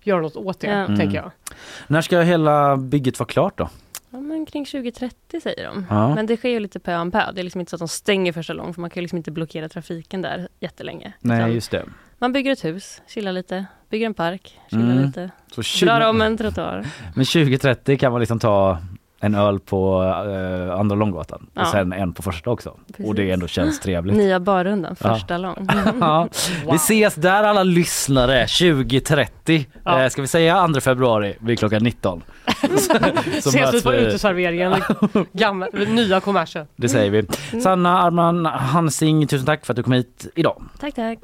göra något åt det, Ja. tänker Mm. jag. När ska hela bygget vara klart då? Ja, men kring 2030 säger de. Ja. Men det sker ju lite pö om pö. Det är liksom inte så att de stänger för så långt för man kan ju liksom inte blockera trafiken där jättelänge. Nej Utan just det. Man bygger ett hus, chillar lite, bygger en park, chillar Mm. lite, Så 20... drar om en trottoar. Men 2030 kan man liksom ta en öl på eh, andra Långgatan Ja. och sen en på första också. Och det ändå känns trevligt. Nya barrundan, Ja. första lång. Ja. Vi ses där alla lyssnare 2030. Ja. Eh, ska vi säga 2 februari vid klockan 19? Så Ses vi på uteserveringen, gamla, nya kommersen. Det säger vi. Sanna Arman Hansing, tusen tack för att du kom hit idag. tack, tack.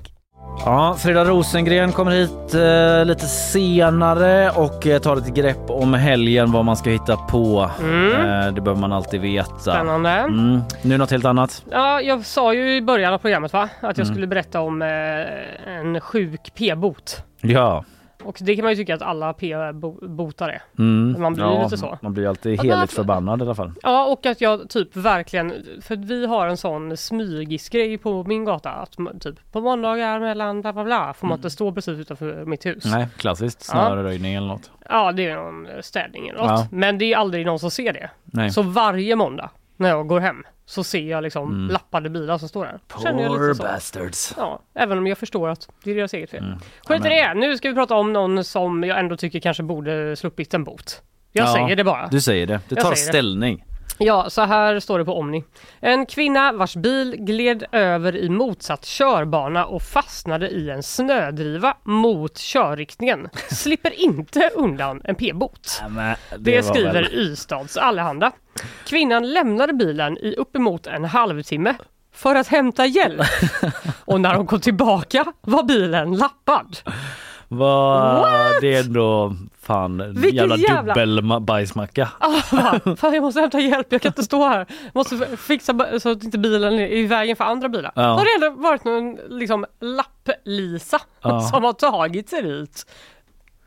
Ja, Frida Rosengren kommer hit eh, lite senare och eh, tar ett grepp om helgen vad man ska hitta på. Mm. Eh, det behöver man alltid veta. Spännande. Mm. Nu något helt annat. Ja, jag sa ju i början av programmet va? att jag Mm. skulle berätta om eh, en sjuk p-bot. Ja. Och det kan man ju tycka att alla p-botar är. Mm. Man blir ja, lite så. Man blir alltid heligt förbannad i alla fall. Ja, och att jag typ verkligen, för vi har en sån smygisgrej på min gata att typ på måndagar mellan bla bla bla får man inte stå precis utanför mitt hus. Mm. Nej, klassiskt. Ja. Snöröjning eller något. Ja, det är någon städning eller något. Ja. Men det är aldrig någon som ser det. Nej. Så varje måndag när jag går hem så ser jag liksom Mm. lappade bilar som står där. Poor bastards. Ja, även om jag förstår att det är deras eget fel. Mm. Skit i det, nu ska vi prata om någon som jag ändå tycker kanske borde sluppit en bot. Jag Ja, säger det bara. Du säger det. Du Jag tar säger det. Ja, så här står det på Omni. En kvinna vars bil gled över i motsatt körbana och fastnade i en snödriva mot körriktningen slipper inte undan en p-bot. Det, var skriver väl- Ystads Allehanda. Kvinnan lämnade bilen i uppemot en halvtimme för att hämta hjälp. Och när hon kom tillbaka var bilen lappad. Vad? Det är ändå fan Vilken jävla, jävla- dubbel ma- bajsmacka. Ah, fan, fan, jag måste hämta hjälp, jag kan inte stå här. Jag måste fixa så att inte bilen är i vägen för andra bilar. Ja. Har det ändå varit någon liksom lapp-Lisa Ja. som har tagit sig dit?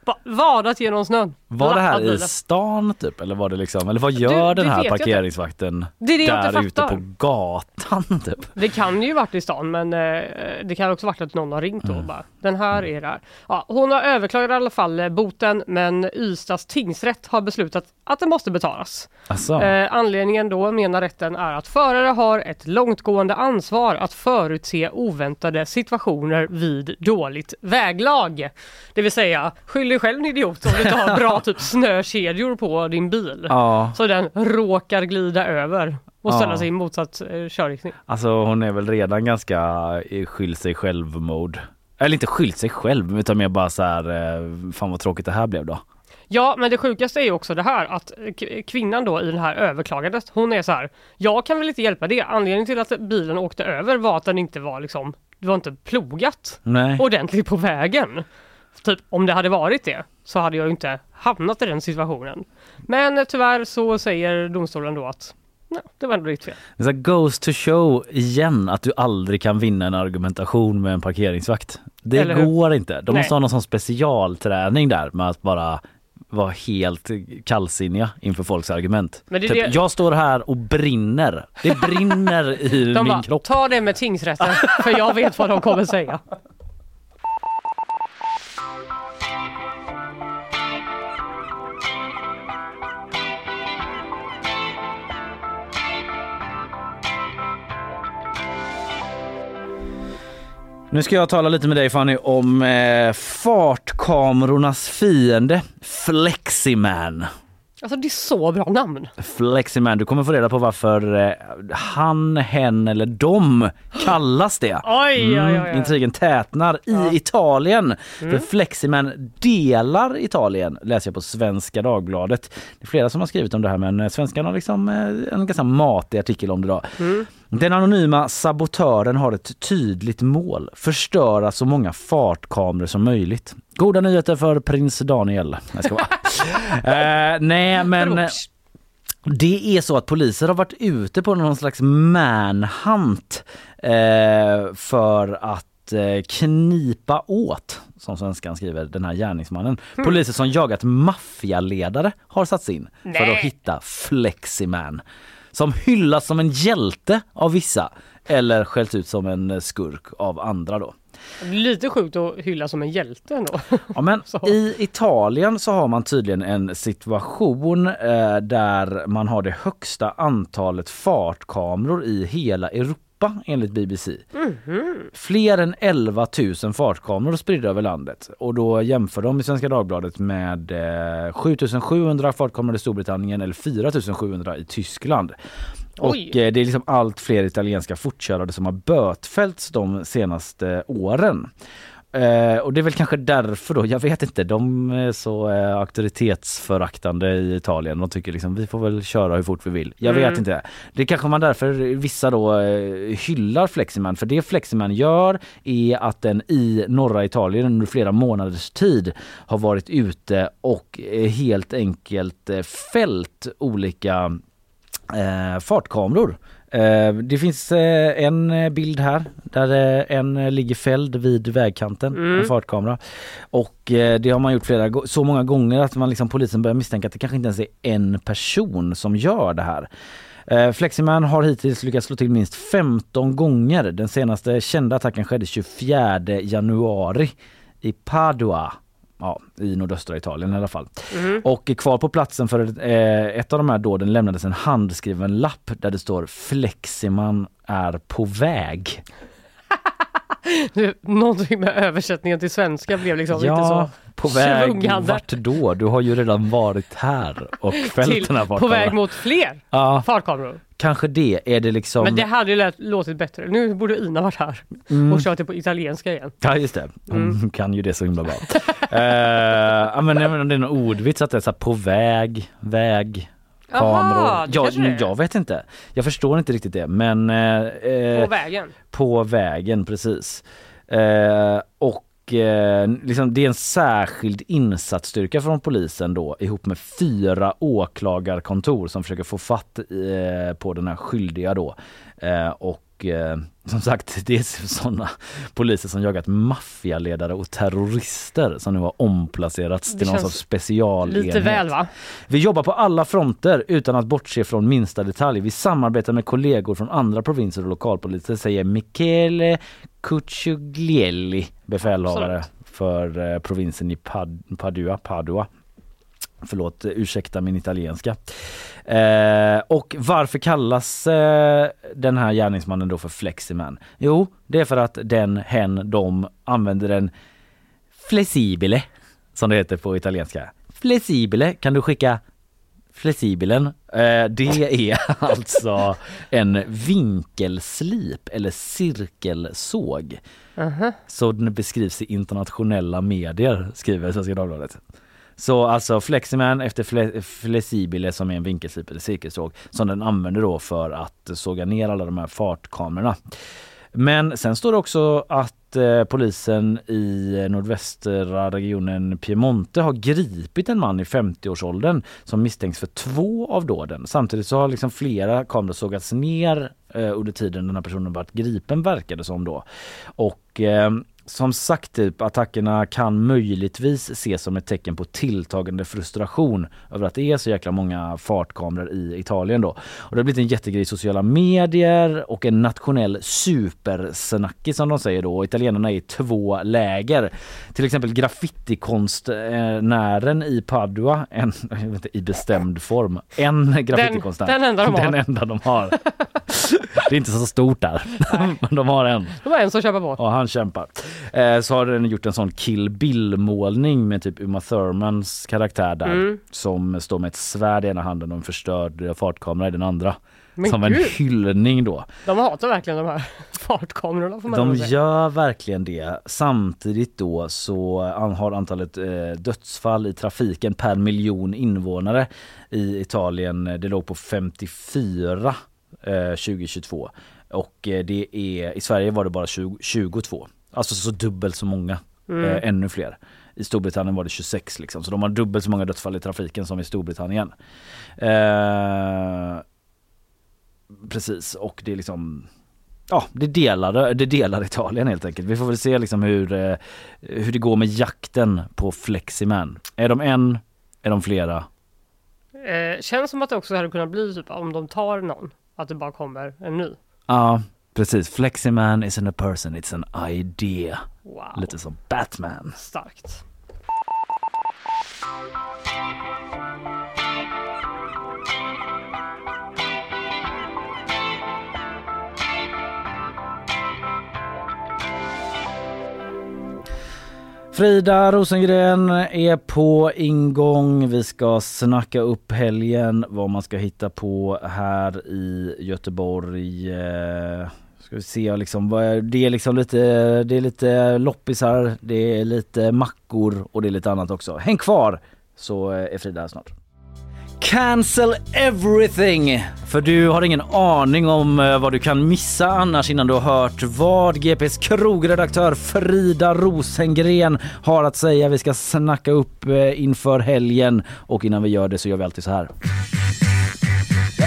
Va- Vadat genom snön. Var det här i stan typ eller var det liksom eller vad gör det den här vet jag inte. parkeringsvakten Det är det jag inte där ute fattar. på gatan typ? Det kan ju varit i stan men eh, det kan också varit att någon har ringt Mm. och bara den här är där. Ja, hon har överklagat i alla fall eh, boten men Ystads tingsrätt har beslutat att den måste betalas. Alltså. Eh, anledningen då menar rätten är att förare har ett långtgående ansvar att förutse oväntade situationer vid dåligt väglag. Det vill säga skyll dig själv en idiot om du inte har bra typ snökedjor på din bil. Ja. Så den råkar glida över och ställa Ja. sig i motsatt eh, körriktning. Alltså hon är väl redan ganska i skyll sig själv mode. Eller inte skylt sig själv utan mer bara så här, eh, fan vad tråkigt det här blev då. Ja, men det sjukaste är ju också det här att k- kvinnan då i det här överklagandet, hon är så här, jag kan väl inte hjälpa det. Anledningen till att bilen åkte över var att den inte var liksom, det var inte plogat Nej. ordentligt på vägen. Typ om det hade varit det så hade jag ju inte hamnat i den situationen. Men eh, tyvärr så säger domstolen då att nej, det var ändå ditt fel. Det goes to show igen att du aldrig kan vinna en argumentation med en parkeringsvakt. Det Eller hur? går inte. De måste Nej. ha någon sån specialträning där med att bara vara helt kallsinniga inför folks argument. Men det är typ, det- Jag står här och brinner. Det brinner i De min bara, kropp. ta det med tingsrätten för jag vet vad de kommer säga. Nu ska jag tala lite med dig Fanny om eh, fartkamerornas fiende Fleximan. Alltså det är så bra namn. Fleximan, du kommer få reda på varför eh, han, hen eller de kallas det. Oj, oj, oj, oj. Mm, intrigen tätnar i Italien. Mm. För Fleximan delar Italien, läser jag på Svenska Dagbladet. Det är flera som har skrivit om det här men eh, svenskan har liksom eh, en ganska matig artikel om det då. Mm. Den anonyma sabotören har ett tydligt mål, förstöra så många fartkameror som möjligt. Goda nyheter för prins Daniel. Jag ska bara. eh, nej men det är så att poliser har varit ute på någon slags manhunt eh, för att eh, knipa åt, som svenskan skriver, den här gärningsmannen. Mm. Poliser som jagat maffialedare har satts in för Nej. att hitta Fleximan. Som hyllas som en hjälte av vissa eller skälls ut som en skurk av andra då. Lite sjukt att hylla som en hjälte ändå. Ja, men I Italien så har man tydligen en situation eh, där man har det högsta antalet fartkameror i hela Europa enligt BBC. Fler än 11 000 fartkameror spridda över landet och då jämför de i Svenska Dagbladet med eh, 7700 fartkameror i Storbritannien eller 4700 i Tyskland. Och eh, det är liksom allt fler italienska fortkörare som har bötfällts de senaste åren. Eh, och det är väl kanske därför då, jag vet inte, de är så eh, auktoritetsföraktande i Italien. De tycker liksom vi får väl köra hur fort vi vill. Jag Mm. vet inte. Det kanske man därför vissa då eh, hyllar Fleximan. För det Fleximan gör är att den i norra Italien under flera månaders tid har varit ute och eh, helt enkelt eh, fällt olika eh, fartkameror. Eh, det finns eh, en eh, bild här där eh, en eh, ligger fälld vid vägkanten, Mm. en fartkamera. Och eh, det har man gjort flera så många gånger att man liksom, polisen börjar misstänka att det kanske inte ens är en person som gör det här. Fleximan har hittills lyckats slå till minst 15 gånger. Den senaste kända attacken skedde 24 januari i Padua. Ja, i nordöstra Italien i alla fall. Och kvar på platsen för eh, ett av de här dåden lämnades en handskriven lapp där det står Fleximan är på väg. Du, Någonting med översättningen till svenska blev liksom lite så på väg svungande. vart då? Du har ju redan varit här och fällt den här på väg fartkameran. mot fler Ja, fartkameror. kanske det. Är det liksom... Men det hade ju lät, låtit bättre. Nu borde Ina varit här Mm. och kört det på italienska igen. Ja just det, hon Mm. kan ju det så himla bra. uh, ja, men det är en ordvits att det är så här på väg, väg, kameror. Det jag, jag vet inte. Jag förstår inte riktigt det men eh, eh, På vägen. på vägen precis. Eh, och eh, liksom, det är en särskild insatsstyrka från polisen då ihop med fyra åklagarkontor som försöker få fatt eh, på den här skyldiga då. Eh, och eh, som sagt, det är sådana poliser som jagat maffialedare och terrorister som nu har omplacerats Det till någon sorts specialenhet. Lite väl va? Vi jobbar på alla fronter utan att bortse från minsta detalj. Vi samarbetar med kollegor från andra provinser och lokalpoliser, säger Michele Cucciuglielli, befälhavare Absolut. för eh, provinsen i Pad- Padua. Padua. Förlåt, ursäkta min italienska. Eh, och varför kallas eh, den här gärningsmannen då för Fleximan? Jo, det är för att den, hen, de använder en flexibile, som det heter på italienska. Flexibile, kan du skicka Flexibelen, eh, det är alltså en vinkelslip eller cirkelsåg. Mhm. Så den beskrivs i internationella medier, skriver Svenska Dagbladet. Så alltså Fleximan efter fle- Flexibile som är en vinkelslip eller cirkelsåg som den använder då för att såga ner alla de här fartkamerorna. Men sen står det också att eh, polisen i nordvästra regionen Piemonte har gripit en man i 50-årsåldern som misstänks för två av dåden. Samtidigt så har liksom flera kameror sågats ner eh, under tiden den här personen varit gripen verkade som då. Och eh, som sagt, typ, attackerna kan möjligtvis ses som ett tecken på tilltagande frustration över att det är så jäkla många fartkameror i Italien då. Och det har blivit en jättegrej i sociala medier och en nationell supersnackis som de säger då. Och Italienarna är i två läger. Till exempel graffitikonstnären i Padua, en, inte, i bestämd form, en graffitikonstnär. den enda de har. Den enda de har. Det är inte så stort där, men de har en. Det var en som kämpade på. Ja, han kämpar. Eh, så har den gjort en sån Kill Bill-målning med typ Uma Thurmans karaktär där. Mm. Som står med ett svärd i ena handen och en förstörd fartkamera i den andra. Men som en gud. hyllning då. De hatar verkligen de här fartkamerorna får man De gör verkligen det. Samtidigt då så har antalet eh, dödsfall i trafiken per miljon invånare i Italien, eh, det låg på 54 eh, 2022. Och det är, i Sverige var det bara 20, 22. Alltså så dubbelt så många, Mm. eh, ännu fler. I Storbritannien var det 26 liksom, så de har dubbelt så många dödsfall i trafiken som i Storbritannien. Eh, precis, och det är liksom Ja, det delar, det delar Italien helt enkelt. Vi får väl se liksom hur, eh, hur det går med jakten på Fleximan. Är de en? Är de flera? Eh, känns som att det också hade kunnat bli typ om de tar någon, att det bara kommer en ny. Ja, Precis, Fleximan isn't a person, it's an idea. Wow. Lite som Batman. Starkt. Frida Rosengren är på ingång. Vi ska snacka upp helgen, vad man ska hitta på här i Göteborg. Ska vi se liksom, vad är- det är liksom lite, det är lite loppisar, det är lite mackor och det är lite annat också. Häng kvar så eh, är Frida här snart. Cancel everything! För du har ingen aning om eh, vad du kan missa annars innan du har hört vad GPs krogredaktör Frida Rosengren har att säga. Vi ska snacka upp eh, inför helgen och innan vi gör det så gör vi alltid så här.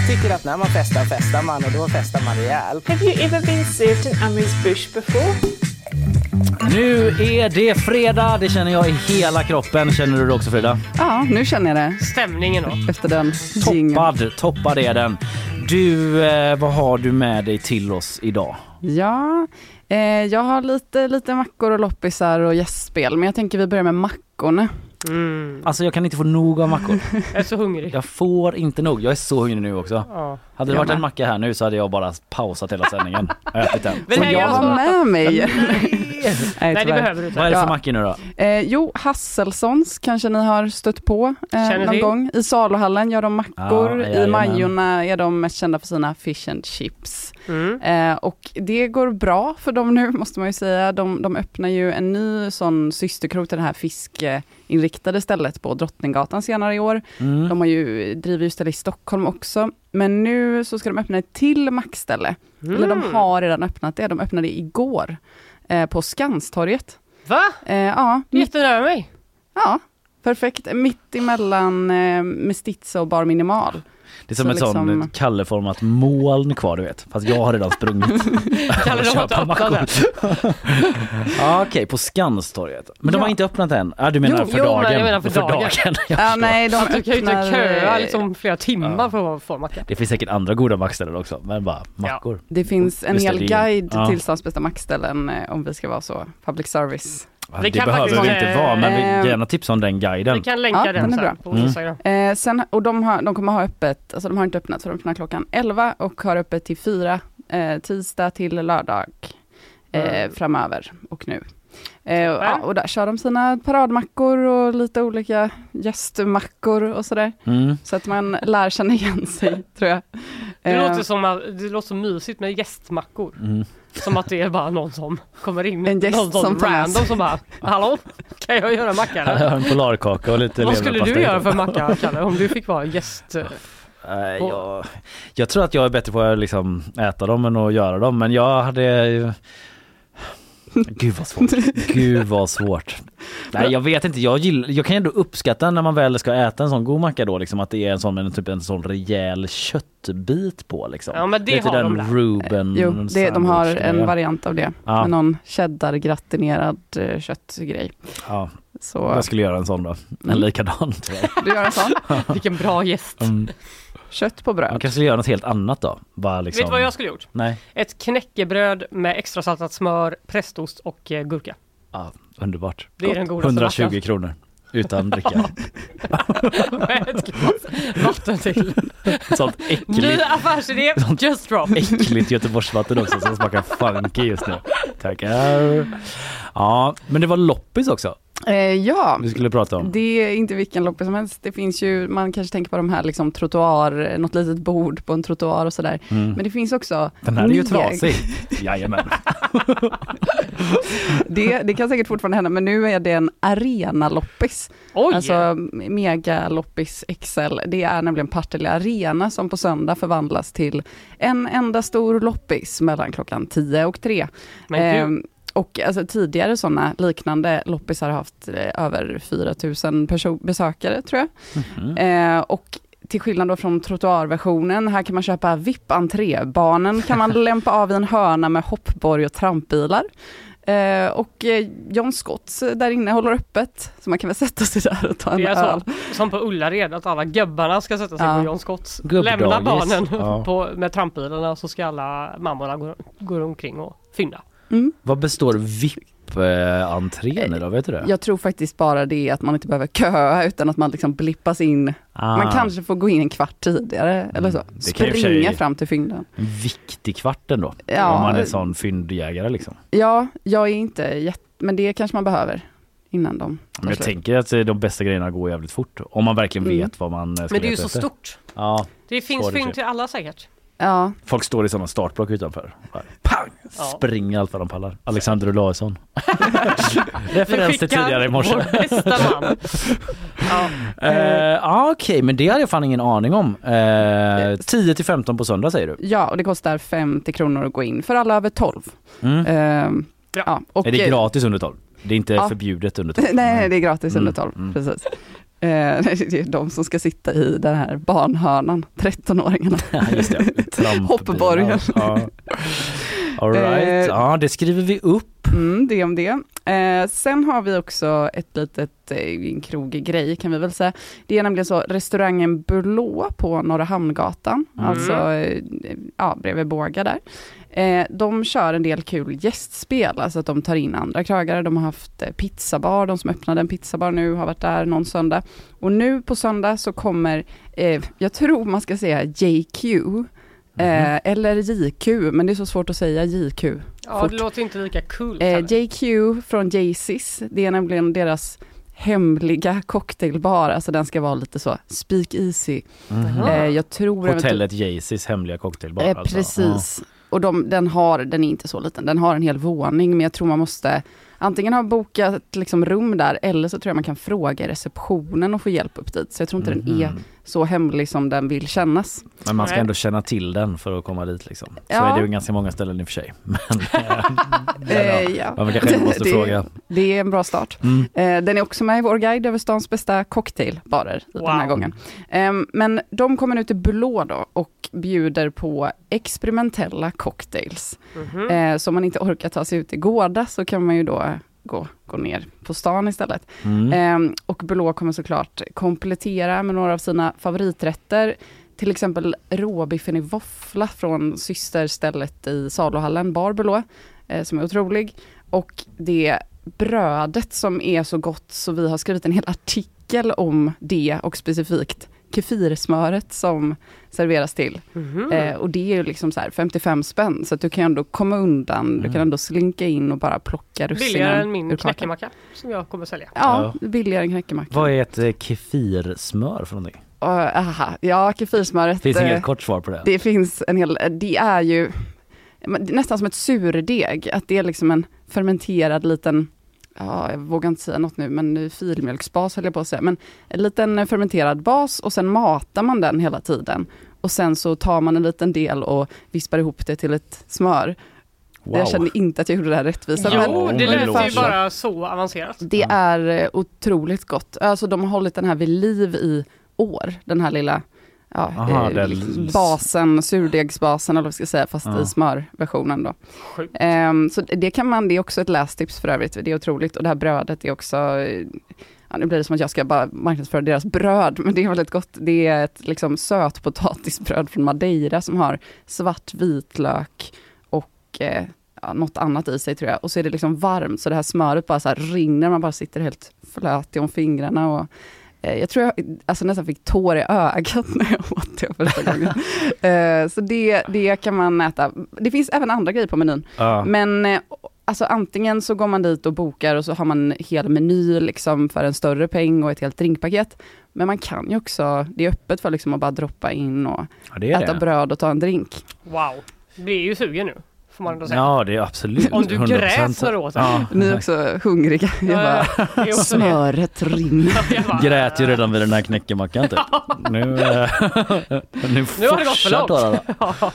Tycker att när man festar festar man och då festar man rejält. Have you ever been served an Amrise bush before? Nu är det fredag, det känner jag i hela kroppen. Känner du det också Frida? Ja, nu känner jag det. Stämningen då? Efter den. Toppad, toppad är den. Du, eh, vad har du med dig till oss idag? Ja, eh, jag har lite, lite mackor och loppisar och gästspel, men jag tänker vi börjar med mackorna. Mm. Alltså jag kan inte få nog av mackor. Jag är så hungrig. Jag får inte nog. Jag är så hungrig nu också. Ja. Hade det varit en macka här nu så hade jag bara pausat hela sändningen och ätit den. Nej, jag jag har ska- med mig. Nej, det tyvärr. behöver du inte. Vad är det för Ja. mackor nu då? Eh, jo, Hasselsons kanske ni har stött på eh, Känner någon till. gång. I saluhallen gör de mackor. Ja, I. Majorna är de mest kända för sina fish and chips. Mm. Eh, och det går bra för dem nu måste man ju säga. De, de öppnar ju en ny sån systerkrog till det här fiskeinriktade stället på Drottninggatan senare i år. Mm. De har ju, driver ju ställe i Stockholm också. Men nu så ska de öppna ett till mackställe. Eller de Mm. har redan öppnat det. De öppnade igår eh, på Skanstorget. Va? Eh, ja, jättenära mig. Ja, perfekt. Mitt emellan eh, Mestiza och Bar Minimal. Det är som Så ett sånt liksom- kalleformat moln kvar du vet. Fast jag har redan sprungit. Kalle, de har inte öppnat ja, Okej, på Skanstorget. Men de Ja. har inte öppnat än? Ja, du menar Jo, för jo, dagen? men jag menar för dagen. jag Ja, nej, de Att du kan ju inte öppnar, köa liksom flera timmar för att få macka. Det finns säkert andra goda mackställen också, men bara mackor. Det finns en hel guide ja. till stans bästa mackställen eh, om vi ska vara så public service. Ja, Vi det kan behöver vi inte vara, men vi eh, gärna tipsa om den guiden. Vi kan länka Ja, den den är sen bra. på Mm. Instagram. Eh, sen, och de, har, de kommer ha öppet, alltså de har inte öppnat så de öppnar klockan 11 och har öppet till 4, eh, tisdag till lördag eh, Mm. framöver och nu. Eh, och, ja, och där kör de sina paradmackor och lite olika gästmackor och sådär. Mm. Så att man lär känna igen sig tror jag. Det Eh, låter, som, att- det låter så mysigt med gästmackor. Mm. Som att det är bara någon som kommer in. En gäst någon som med random som bara Hallå, kan jag göra macka eller? har en polarkaka och lite Vad skulle du göra för macka Kalle om du fick vara gäst? Nej, jag, jag tror att jag är bättre på att liksom äta dem än att göra dem men jag hade Gud vad svårt. Gud vad svårt. Nej jag vet inte, jag, gillar, jag kan ändå uppskatta när man väl ska äta en sån god macka då liksom att det är en sån med en, typ en sån rejäl köttbit på liksom. Ja, men det Lite har den de där. Ruben Jo, det, de har en variant av det. Ja. Med någon cheddar-gratinerad eh, köttgrej. Ja, Så jag skulle göra en sån då. En Mm. likadan du gör en sån? Vilken bra gäst. Mm. Kött på Man bröd. kanske skulle göra något helt annat då. Bara liksom... Vet du vad jag skulle gjort? Nej, Ett knäckebröd med extra saltat smör, prästost och eh, gurka. ja, underbart. Det är den godaste 120 mackan. kronor. Utan dricka. Med ett glas vatten till. Sånt Ny äckligt, affärsidé, just drop. äckligt Göteborgsvatten också som smakar funky just nu. Tackar. Ja, men det var loppis också Eh, ja, vi skulle prata om. det är inte vilken loppis som helst. Det finns ju, man kanske tänker på de här liksom trottoar, något litet bord på en trottoar och sådär. Mm. Men det finns också Den här är ju trasig. Jajamän. Det, det kan säkert fortfarande hända, men nu är det en arenaloppis. Oj! Alltså megaloppis XL. Det är nämligen Partille Arena som på söndag förvandlas till en enda stor loppis mellan klockan 10 och 3. Men gud. Och alltså, tidigare sådana liknande loppisar har haft eh, över 4000 perso- besökare tror jag. Mhm. Eh, och till skillnad då från trottoarversionen, här kan man köpa VIP-entré. Barnen kan man lämpa av i en hörna med hoppborg och trampbilar. Eh, och eh, John Scotts eh, där inne håller öppet, så man kan väl sätta sig där och ta en Det är öl. så, som på Ullared, att alla gubbarna ska sätta sig Ja. på John Scotts. Lämna barnen Ja. på, med trampbilarna så ska alla mammorna gå, gå omkring och fynda. Vad består VIP-entrén då? Vet du det? Jag tror faktiskt bara det att man inte behöver köa utan att man liksom blippas in. Ah. Man kanske får gå in en kvart tidigare eller så. Springa fram till fynden. En viktig kvart ändå. Ja. Om man är sån fyndjägare liksom. Ja, jag är inte jätte, men det kanske man behöver innan de Men jag slut. tänker att eh, de bästa grejerna går jävligt fort. Om man verkligen Mm. vet vad man ska Men det är ju så efter. stort. Ja. Det finns fynd till alla säkert. Ja, Folk står i sådana startblock utanför. Bara, Pang! Ja. Springer allt vad de pallar. Alexander Olausson. Referens till tidigare i morse. vår bästa man. Ja. Eh, okej, men det hade jag fan ingen aning om. Eh, 10 till 15 på söndag säger du? ja, och det kostar 50 kronor att gå in för alla över 12. Mm. Ehm, ja. och, är det eh, gratis under 12? Det är inte Ja. förbjudet under 12? Nej, det är gratis under Mm, 12, mm. precis. Eh, det är de som ska sitta i den här barnhörnan, 13-åringarna. Ja. Hoppborgen. Ja. All right. Eh, Ja, det skriver vi upp. Mm, det om det. Eh, sen har vi också ett litet eh, en krog-grej kan vi väl säga. Det är nämligen så restaurangen Bulå på Norra Hamngatan, Mm. alltså eh, ja, bredvid Båga där. Eh, de kör en del kul gästspel, alltså att de tar in andra krögare. De har haft eh, pizzabar, de som öppnade en pizzabar nu har varit där någon söndag. Och nu på söndag så kommer, eh, jag tror man ska säga JQ, eh, eller JQ, men det är så svårt att säga JQ. Ja, fort. det låter inte lika kul. Eh, JQ från Jaycees, det är nämligen deras hemliga cocktailbar, alltså den ska vara lite så speak easy. Mhm. Eh, jag tror Hotellet Jaycees hemliga cocktailbar Eh, alltså. precis. Och de, den, har, den är inte så liten, den har en hel våning, men jag tror man måste antingen ha bokat liksom rum där, eller så tror jag man kan fråga i receptionen och få hjälp upp dit. Så jag tror inte den är Mhm. Så hemlig som den vill kännas. Men man ska Nej. ändå känna till den för att komma dit liksom. Så Ja. är det ju ganska många ställen i och för sig. Men, Eh, ja. Man kanske måste det, fråga. Det är en bra start. Mm. Eh, den är också med i vår guide över stans bästa cocktailbarer den här Wow. gången. Ehm, men de kommer nu till Blå då och bjuder på experimentella cocktails. Mhm. Eh, så om man inte orkar ta sig ut i Gårda så kan man ju då gå, gå ner på stan istället. Mm. Ehm, och Blå kommer såklart komplettera med några av sina favoriträtter. Till exempel råbiffen i våffla från systerstället i saluhallen, Bar Blå, eh, som är otrolig. Och det brödet som är så gott så vi har skrivit en hel artikel om det och specifikt kefirsmöret som serveras till. Mhm. Eh, och det är ju liksom så här 55 spänn, så att du kan ändå komma undan, du kan ändå slinka in och bara plocka russinen Billigare än min knäckemacka som jag kommer sälja. Ja, billigare än knäckemacka. Vad är ett eh, kefirsmör för någonting? Och, aha, ja, kefirsmöret. Finns eh, inget kort svar på det? Det finns en hel, det är ju nästan som ett surdeg, att det är liksom en fermenterad liten, ja, jag vågar inte säga något nu, men filmjölksbas höll jag på att säga, men en liten fermenterad bas och sen matar man den hela tiden. Och sen så tar man en liten del och vispar ihop det till ett smör. Wow. Jag kände inte att jag gjorde det här rättvisa. Jo, men det lät ungefär ju bara så avancerat. Det är eh, otroligt gott. Alltså de har hållit den här vid liv i år, den här lilla ja, Aha, eh, den- liksom basen, surdegsbasen eller vad vi ska säga, fast Ja. i smörversionen då. Ehm, så det kan man, det är också ett lästips för övrigt, det är otroligt. Och det här brödet är också, eh, ja, nu blir det som att jag ska bara marknadsföra deras bröd, men det är väldigt gott. Det är ett liksom sötpotatisbröd från Madeira som har svart vitlök och eh, ja, något annat i sig tror jag. Och så är det liksom varmt, så det här smöret bara så här rinner, man bara sitter helt flötig om fingrarna. Och, eh, jag tror jag alltså nästan fick tår i ögat när jag åt det första gången. eh, så det, det kan man äta. Det finns även andra grejer på menyn. Ja. Men eh, alltså antingen så går man dit och bokar och så har man hel meny liksom för en större peng och ett helt drinkpaket. Men man kan ju också, det är öppet för liksom att bara droppa in och Ja, äta det. bröd och ta en drink. Wow. Det är ju sugen nu, får man ändå säga. Ja det är absolut. Om du 100%. grät när du åt. Ja. Ni är också hungriga. Jag Ja, bara, jag är också det. smöret rinner. Grät ju redan vid den här knäckemackan typ. Nu, eh, nu Nu har det gått för långt. tårarna.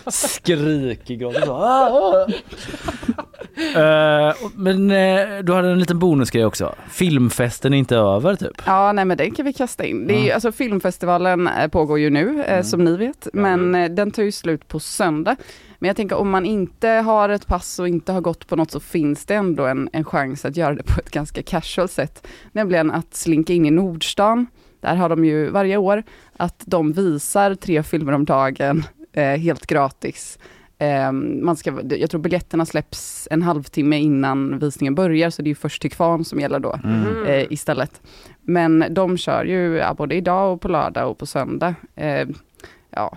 Skriker gråter så. Ah, ah. Eh, men eh, du hade en liten bonusgrej också. Filmfesten är inte över typ. Ja, nej men den kan vi kasta in. Det är, ju- Ja. alltså, filmfestivalen pågår ju nu, Mm. som ni vet, men eh, den tar ju slut på söndag. Men jag tänker om man inte har ett pass och inte har gått på något så finns det ändå en, en chans att göra det på ett ganska casual sätt. Nämligen att slinka in i Nordstan. Där har de ju varje år att de visar tre filmer om dagen eh, helt gratis. Eh, man ska, jag tror biljetterna släpps en halvtimme innan visningen börjar, så det är först till kvarn som gäller då Mm. eh, istället. Men de kör ju ja, både idag och på lördag och på söndag. Eh, ja,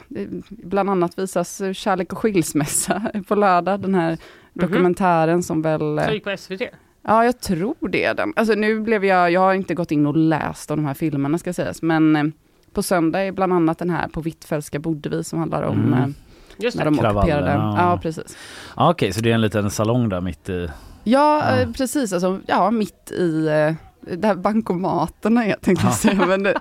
bland annat visas eh, Kärlek och skilsmässa på lördag, den här dokumentären som väl... eh, Så gick på SVT. Ja, jag tror det. Den. Alltså nu blev jag, jag har inte gått in och läst om de här filmerna ska sägas, men eh, på söndag är bland annat den här På Hvitfeldtska bodde vi som handlar om Mm. eh, Just när det. de ockuperade. Kravallerna. Ja, precis. Ja, Okej, så det är en liten salong där mitt i. Ja, eh, precis. Alltså, ja, mitt i eh, där bankomaterna är tänkte jag säga. Men det,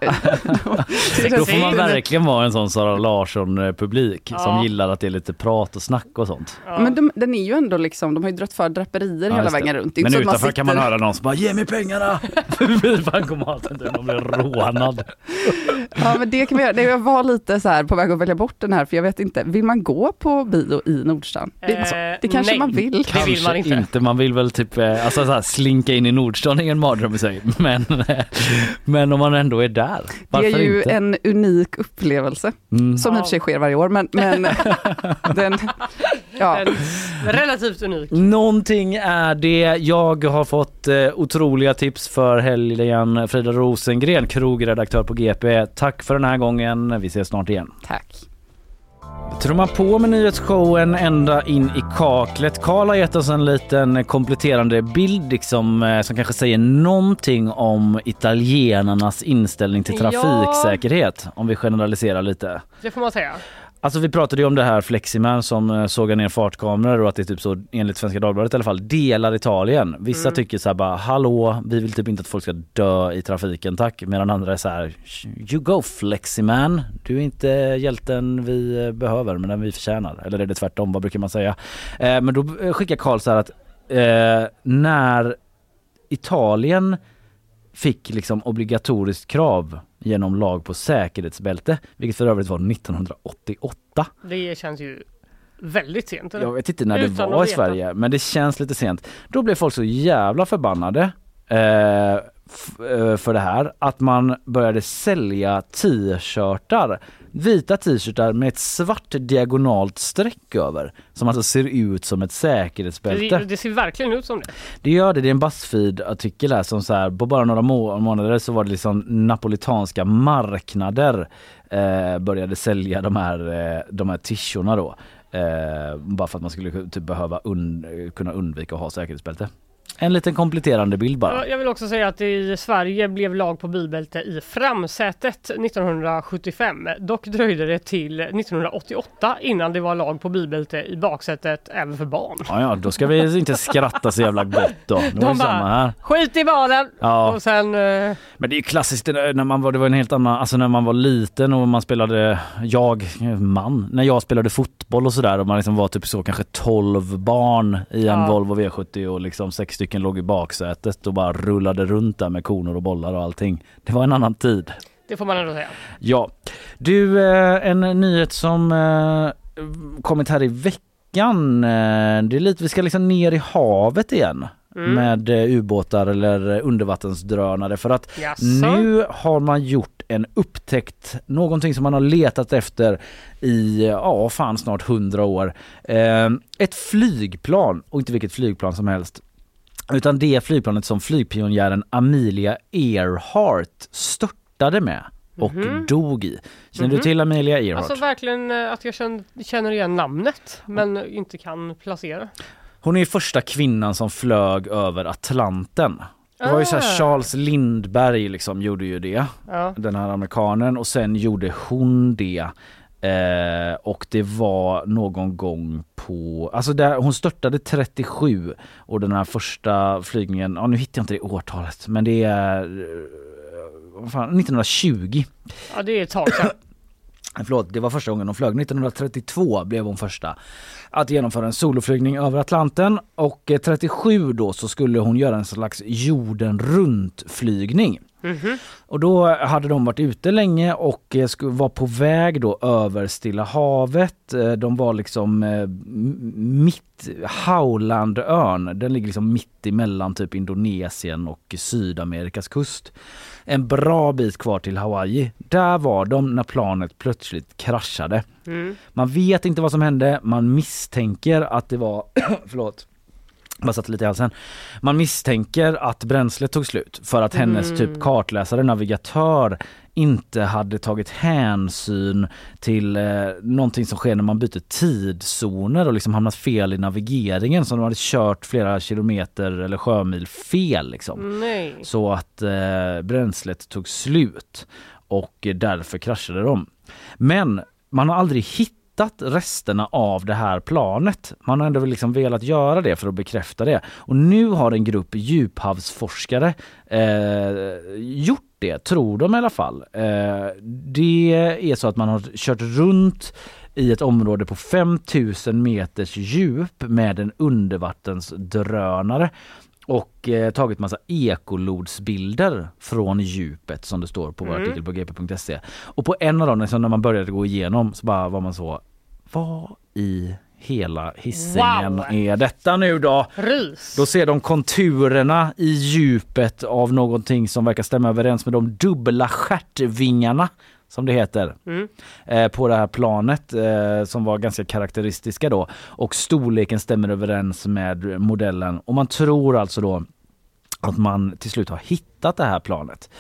Då får man verkligen vara en sån Sara Larsson-publik Ja. som gillar att det är lite prat och snack och sånt. Men de, den är ju ändå liksom, de har ju dragit för draperier Ja, hela det. vägen runt. Det Men inte utanför kan man sitter- höra någon som bara ge mig pengarna vid bankomaten. De blir rånad. Ja men det kan man göra. Det- Jag var lite så här på väg att välja bort den här för jag vet inte, vill man gå på bio i Nordstan? Det, alltså, det kanske nej. man vill. Kanske inte. Man vill väl typ eh, alltså, så här, slinka in i Nordstan är en mardröm i sig. Men, eh, men om man ändå är där, Det varför är ju inte? en unik upplevelse Mm. som i och för sig sker varje år men, men den, ja. En relativt unik. Någonting är det. Jag har fått eh, otroliga tips för helgen. Frida Rosengren, krogredaktör på GP. Tack för den här gången. Vi ses snart igen. Tack. Trummar på med nyhetsshowen ända in i kaklet. Karl har gett oss en liten kompletterande bild liksom, eh, som kanske säger någonting om italienarnas inställning till Ja. trafiksäkerhet. Om vi generaliserar lite. Det får man säga. Alltså vi pratade ju om det här Fleximan som eh, sågar ner fartkameror och att det är typ så enligt Svenska Dagbladet i alla fall delar Italien. Vissa Mm. tycker så här bara hallå vi vill typ inte att folk ska dö i trafiken tack medan andra är så här you go Fleximan du är inte hjälten vi eh, behöver men den vi förtjänar. Eller är det tvärtom vad brukar man säga? Eh, men då eh, skickar Karl så här att eh, när Italien fick liksom obligatoriskt krav genom lag på säkerhetsbälte, vilket för övrigt var 1988. Det känns ju väldigt sent. eller? Jag vet inte när det Utan var att i. Sverige, men det känns lite sent. Då blev folk så jävla förbannade eh, eh, för det här att man började sälja t-shirtar, vita t-shirtar med ett svart diagonalt streck över som alltså ser ut som ett säkerhetsbälte. Det, det ser verkligen ut som det. Det gör det, det är en Buzzfeed-artikel här som så här, på bara några må- månader så var det liksom napolitanska marknader eh, började sälja de här, eh, de här tishorna då. Eh, bara för att man skulle typ behöva un- kunna undvika att ha säkerhetsbälte. En liten kompletterande bild bara. Ja, Jag vill också säga att i Sverige blev lag på bilbälte i framsätet 1975. Dock dröjde det till 1988 innan det var lag på bilbälte i baksätet även för barn. Ja, ja, då ska vi inte skratta så jävla gott då. Det De samma bara, här. skit i barnen! Ja. Och sen... eh, Men det är ju klassiskt där när man var, det var en helt annan, alltså när man var liten och man spelade, jag, man, när jag spelade fotboll och sådär och man liksom var typ så kanske 12 barn i en Ja. Volvo V70 och liksom sex stycken låg i baksätet och bara rullade runt där med konor och bollar och allting. Det var en annan tid. Det får man ändå säga. Ja. Du, eh, en nyhet som eh, kommit här i veckan. eh, Det är lite, vi ska liksom ner i havet igen. Mm. Med ubåtar eller undervattensdrönare för att Jaså? nu har man gjort en upptäckt, någonting som man har letat efter i, ja fan snart hundra år. Eh, ett flygplan och inte vilket flygplan som helst. Utan det flygplanet som flygpionjären Amelia Earhart störtade med och Mhm. dog i. Känner du Mhm. till Amelia Earhart? Alltså verkligen eh, att jag känner, igen namnet men inte kan placera. Hon är första kvinnan som flög över Atlanten. Det var ju så här Ah. Charles Lindbergh liksom gjorde ju det, Ja. den här amerikanen och sen gjorde hon det Eh, och det var någon gång på, alltså där, hon störtade 37 och den här första flygningen, ja nu hittar jag inte det årtalet men det är eh, vad fan, 1920. Ja det är ett tag sedan. Förlåt, det var första gången hon flög. 1932 blev hon första att genomföra en soloflygning över Atlanten och eh, 37 då så skulle hon göra en slags jorden runt flygning. Mhm. Och då hade de varit ute länge och eh, var på väg då över Stilla havet. Eh, De var liksom eh, mitt, Howlandön, den ligger liksom mitt emellan typ Indonesien och Sydamerikas kust. En bra bit kvar till Hawaii. Där var de när planet plötsligt kraschade. Mm. Man vet inte vad som hände, man misstänker att det var, förlåt, bara satte lite i halsen. Man misstänker att bränslet tog slut för att hennes Mm. typ kartläsare, navigatör inte hade tagit hänsyn till eh, någonting som sker när man byter tidszoner och liksom hamnat fel i navigeringen så de hade kört flera kilometer eller sjömil fel liksom. Nej. Så att eh, bränslet tog slut och därför kraschade de. Men man har aldrig hittat resterna av det här planet. Man har ändå liksom velat göra det för att bekräfta det. Och nu har en grupp djuphavsforskare eh, gjort det, tror de i alla fall. Eh, det är så att man har kört runt i ett område på 5000 meters djup med en undervattensdrönare och eh, tagit massa ekolodsbilder från djupet som det står på vår Mm. artikel på gp.se. Och på en av dem, liksom när man började gå igenom så bara var man så, vad i hela hissingen Wow. är detta nu då? Rys. Då ser de konturerna i djupet av någonting som verkar stämma överens med de dubbla stjärtvingarna som det heter Mm. eh, på det här planet eh, som var ganska karaktäristiska då och storleken stämmer överens med modellen och man tror alltså då att man till slut har hittat det här planet.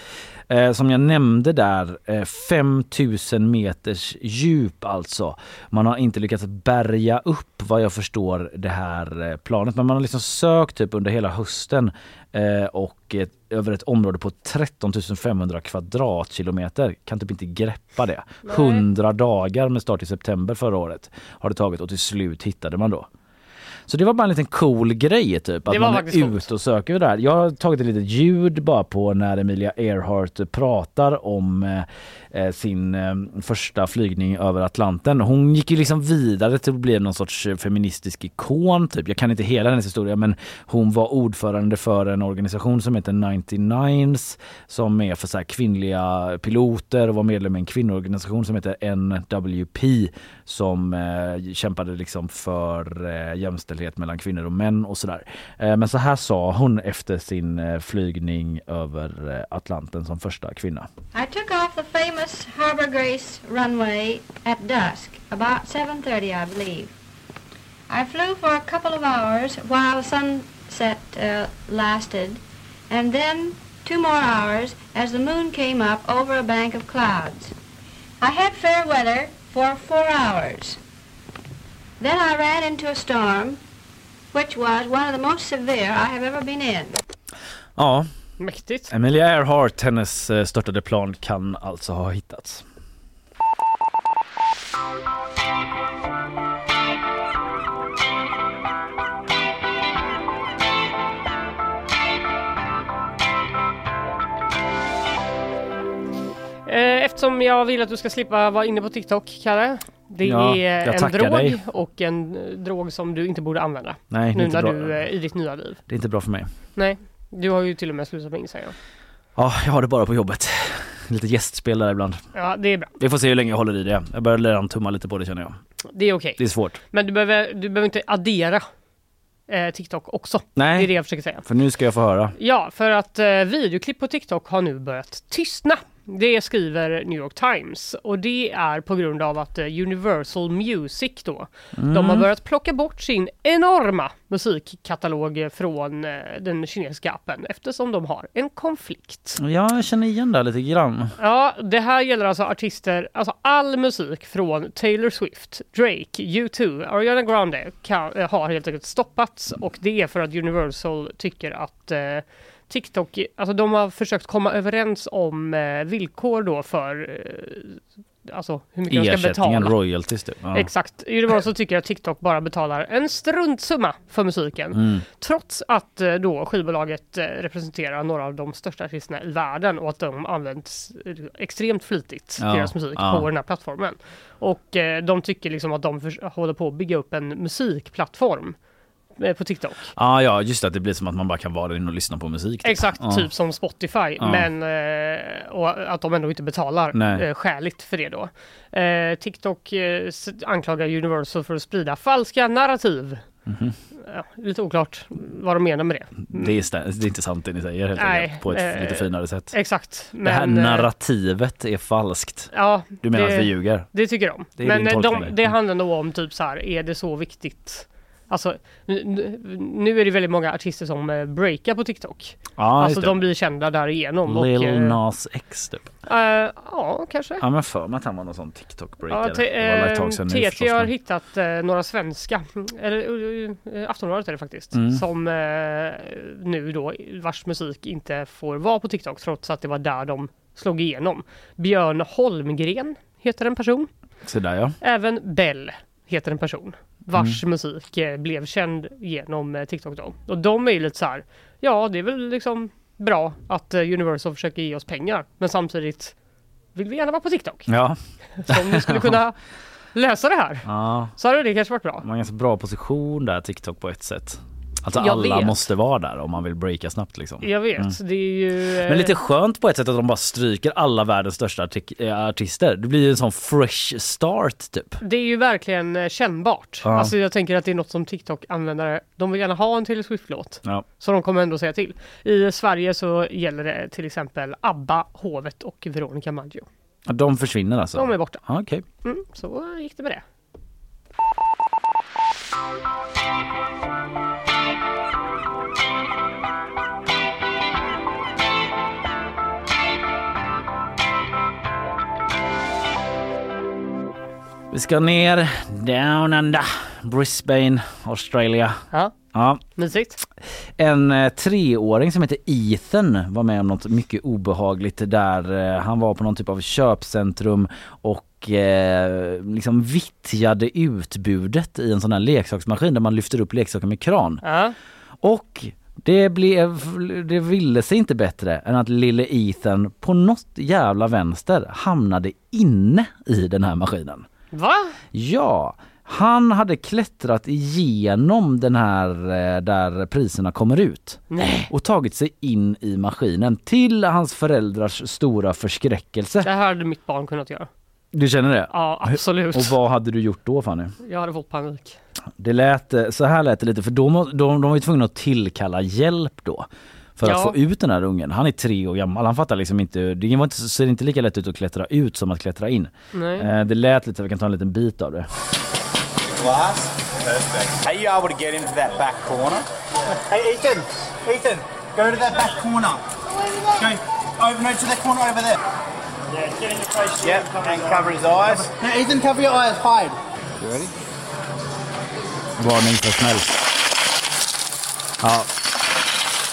Eh, som jag nämnde där, eh, 5000 meters djup alltså. Man har inte lyckats bärga upp vad jag förstår det här eh, planet men man har liksom sökt typ under hela hösten eh, och eh, över ett område på 13 500 kvadratkilometer. Kan typ inte greppa det. Nej. 100 dagar med start i september förra året har det tagit och till slut hittade man då. Så det var bara en liten cool grej typ. Att man är coolt. ute och söker det där. Jag har tagit ett litet ljud bara på när Emilia Earhart pratar om eh, eh, sin eh, första flygning över Atlanten. Hon gick ju liksom vidare till att bli någon sorts feministisk ikon typ. Jag kan inte hela hennes historia men hon var ordförande för en organisation som heter 99s som är för så här kvinnliga piloter och var medlem i en kvinnoorganisation som heter NWP som eh, kämpade liksom för eh, jämställdhet mellan kvinnor och män och sådär. Eh, men så här sa hon efter sin eh, flygning över eh, Atlanten som första kvinna. I took off the famous Harbor Grace runway at dusk, about 7.30 I believe. I flew for a couple of hours while the sunset uh, lasted, and then two more hours as the moon came up over a bank of clouds. I had fair weather for four hours. Then I ran into a storm, which was one of the most severe I have ever been in. Ja, Mäktigt. Emilia Earhart, hennes eh, störtade plan kan alltså ha hittats. Eh, Eftersom jag vill att du ska slippa vara inne på TikTok, Kalle. Det Ja, är en drog dig. och en eh, drog som du inte borde använda. Nej, nu när bra. du är i ditt nya liv. Det är inte bra för mig. Nej, du har ju till och med slutat med Instagram. Ja, jag har det bara på jobbet. Lite gästspel där ibland. Ja, det är bra. Vi får se hur länge jag håller i det. Jag börjar redan tumma lite på det känner jag. Det är okej. Det är svårt. Men du behöver, du behöver inte addera eh, TikTok också. Nej. Det är det jag försöker säga. För nu ska jag få höra. Ja, för att eh, videoklipp på TikTok har nu börjat tystna. Det skriver New York Times och det är på grund av att eh, Universal Music då, de har Mm. börjat plocka bort sin enorma musikkatalog från eh, den kinesiska appen eftersom de har en konflikt. Ja, jag känner igen det lite grann. Ja, det här gäller alltså artister, alltså all musik från Taylor Swift, Drake, U2, Ariana Grande kan, har helt enkelt stoppats och det är för att Universal tycker att eh, TikTok, alltså de har försökt komma överens om eh, villkor då för eh, alltså hur mycket de ska Ersättningen, betala. royalties typ. Ja. Exakt. Universal tycker att TikTok bara betalar en struntsumma för musiken. Mm. Trots att eh, då skivbolaget representerar några av de största artisterna i världen och att de används extremt flitigt, Ja, deras musik, ja. på den här plattformen. Och de tycker liksom att de för, håller på att bygga upp en musikplattform på TikTok. Ah, ja, just det. att Det blir som att man bara kan vara inne och lyssna på musik. typ. Exakt, Ja. typ som Spotify. Ja. Men eh, och att de ändå inte betalar Nej. eh, skäligt för det då. Eh, TikTok eh, anklagar Universal för att sprida falska narrativ. Mhm. Ja, lite oklart vad de menar med det. Det är, det är inte sant det ni säger helt Nej, enkelt. På ett eh, lite finare sätt. Exakt. det här men, eh, narrativet är falskt. Ja, Du menar det, att vi ljuger? Det tycker de. Det Men eh, de, där. det handlar nog om typ så här, är det så viktigt? Alltså, nu, är det väldigt många artister som eh, breakar på TikTok. Ja, alltså de blir kända därigenom. och, Lil eh, Nas X typ. eh, ja, kanske. Ja men för mig att han var någon sån TikTok-breakare. Ja, nu TT har hittat eh, några svenska, eller eh, Aftonbladet är det faktiskt, Mm. som nu då vars musik inte får vara på TikTok trots att det var där de slog igenom. Björn Holmgren heter en person. Så där ja. Även Bell heter en person vars Mm. musik eh, blev känd genom eh, TikTok då. Och de är ju lite så här, ja det är väl liksom bra att eh, Universal försöker ge oss pengar men samtidigt vill vi gärna vara på TikTok. Ja. Så om vi skulle kunna lösa det här Ja. så hade det kanske varit bra. Man har en ganska bra position där TikTok på ett sätt. Alltså Jag alla vet. måste vara där om man vill breaka snabbt liksom. Jag vet, Mm. det är ju... eh, Men lite skönt på ett sätt att de bara stryker alla världens största eh, artister. Det blir ju en sån fresh start typ. Det är ju verkligen eh, kännbart. Ja. Alltså jag tänker att det är något som TikTok-användare, de vill gärna ha en Taylor Swift-låt. Ja. Så de kommer ändå säga till. I Sverige så gäller det till exempel ABBA, Hovet och Veronica Maggio. De försvinner alltså? De är borta. Ja, Okej. Mm, så gick det med det. Vi ska ner down under Brisbane, Australia. Ja. Ja. Mysigt. En eh, treåring som heter Ethan var med om något mycket obehagligt där. Eh, han var på någon typ av köpcentrum och eh, liksom vittjade utbudet i en sån här leksaksmaskin där man lyfter upp leksaker med kran. Ja. Och det blev, det ville sig inte bättre än att lille Ethan på något jävla vänster hamnade inne i den här maskinen. Va? Ja, han hade klättrat igenom den här eh, där priserna kommer ut Nej. och tagit sig in i maskinen till hans föräldrars stora förskräckelse. Det här hade mitt barn kunnat göra. Du känner det? Ja, absolut. Och vad hade du gjort då Fanny? Jag hade fått panik. Det lät, eh, så här lät det lite för då, må- de, de var ju tvungna att tillkalla hjälp då. För Ja. att få ut den här ungen. Han är tre år gammal, han fattar liksom inte, det var inte, ser inte lika lätt ut att klättra ut som att klättra in. Nej. Eh, det lät lite, vi kan ta en liten bit av det. Glass. Perfect. Are you able to get into that back corner? Hey, Ethan. Ethan, go to that back corner. Go over no, to that corner over there. Yeah, get in your face. Yep, and cover his eyes. No, Ethan, cover your eyes. Hide. You ready? Varning för smäll. Ja,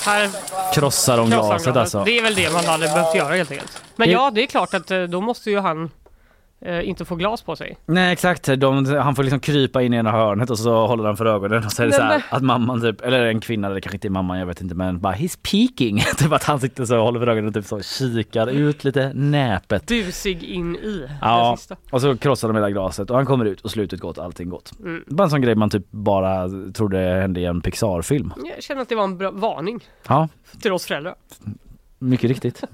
Här krossar de glaset alltså. Det är väl det man hade behövt göra helt enkelt. Men ja, det är klart att eh, då måste ju han eh, inte få glas på sig. Nej exakt, de, han får liksom krypa in i ena hörnet och så håller han för ögonen och så är det Nej, så här att mamman typ, eller en kvinna, eller kanske inte mamman, jag vet inte men bara he's peeking. typ att han sitter så och håller för ögonen och typ så kikar ut lite näpet. Busig in i Ja, det sista. och så krossar de hela glaset och han kommer ut och slutet gott, allting gott. Mm. Bara en sån grej man typ bara trodde hände i en Pixar-film. Jag känner att det var en bra varning Ja, till oss föräldrar. mycket riktigt.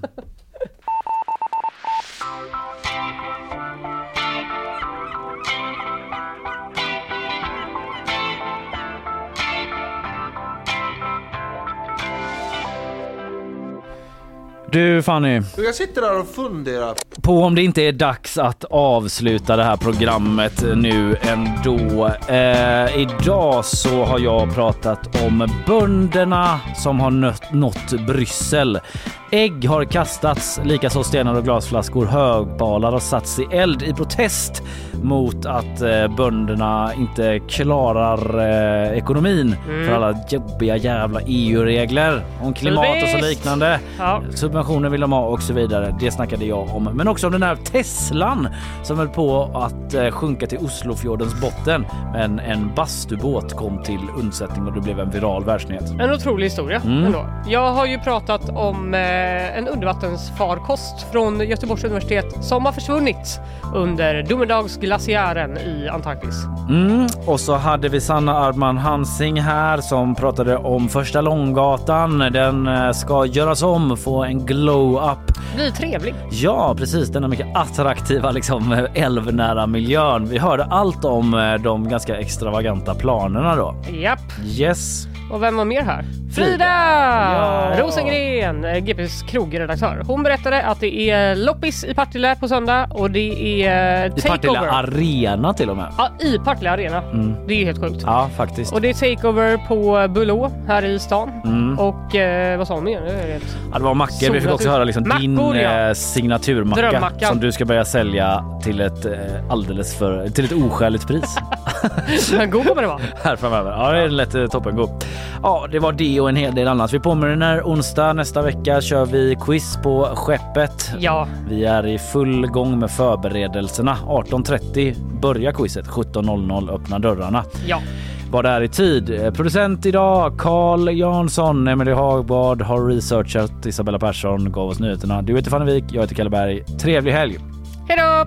Du Fanny, Jag sitter där och funderar. på om det inte är dags att avsluta det här programmet nu ändå. Eh, idag så har jag pratat om bönderna som har nött, nått Bryssel. Ägg har kastats, likaså stenar och glasflaskor. Högbalar har satts i eld i protest mot att eh, bönderna inte klarar eh, ekonomin Mm. för alla jobbiga jävla EU-regler om klimat och så liknande. Ja. Subventioner vill de ha och så vidare. Det snackade jag om. Men också om den här Teslan som höll på att eh, sjunka till Oslofjordens botten. Men en bastubåt kom till undsättning och det blev en viral världsnyhet. En otrolig historia Mm. ändå. Jag har ju pratat om eh, en undervattensfarkost från Göteborgs universitet som har försvunnit under domedagsglaciären i Antarktis. Mm. Och så hade vi Sanna Ardman Hansing här som pratade om första Långgatan. Den eh, ska göras om, få en glow-up. Blir trevlig. Ja, precis. Denna mycket attraktiva liksom, älvnära miljön. Vi hörde allt om eh, de ganska extravaganta planerna då. Japp. Yes. Och vem var mer här? Frida! Frida Ja. Rosengren, eh, GPs krogredaktör. Hon berättade att det är loppis i Partille på söndag och det är eh, I Partille takeover. Arena till och med. Ja, i Partille Arena. Mm. Det är helt sjukt. Ja, faktiskt. Och det är takeover på Bulå här i stan. Mm. Och eh, vad sa hon mer? Ja, det var mackor. Vi fick också ut. höra liksom din Mackor, ja. eh, signaturmacka Drömmackan. som du ska börja sälja till ett eh, alldeles för till ett oskäligt pris. God kommer det vara. här framöver. Ja, det är lätt eh. Ja, det var det och en hel del annat. Vi påminner onsdag nästa vecka kör vi quiz på skeppet. Ja. Vi är i full gång med förberedelserna. 18.30 börjar quizet. 17.00 öppnar dörrarna. Ja. Var där i tid. Eh, Producent idag Carl Jansson, Emelie Hagbard har researchat. Isabella Persson gav oss nyheterna. Du heter Fanny Wik, jag heter Kalle Berg. Trevlig helg! Hej då!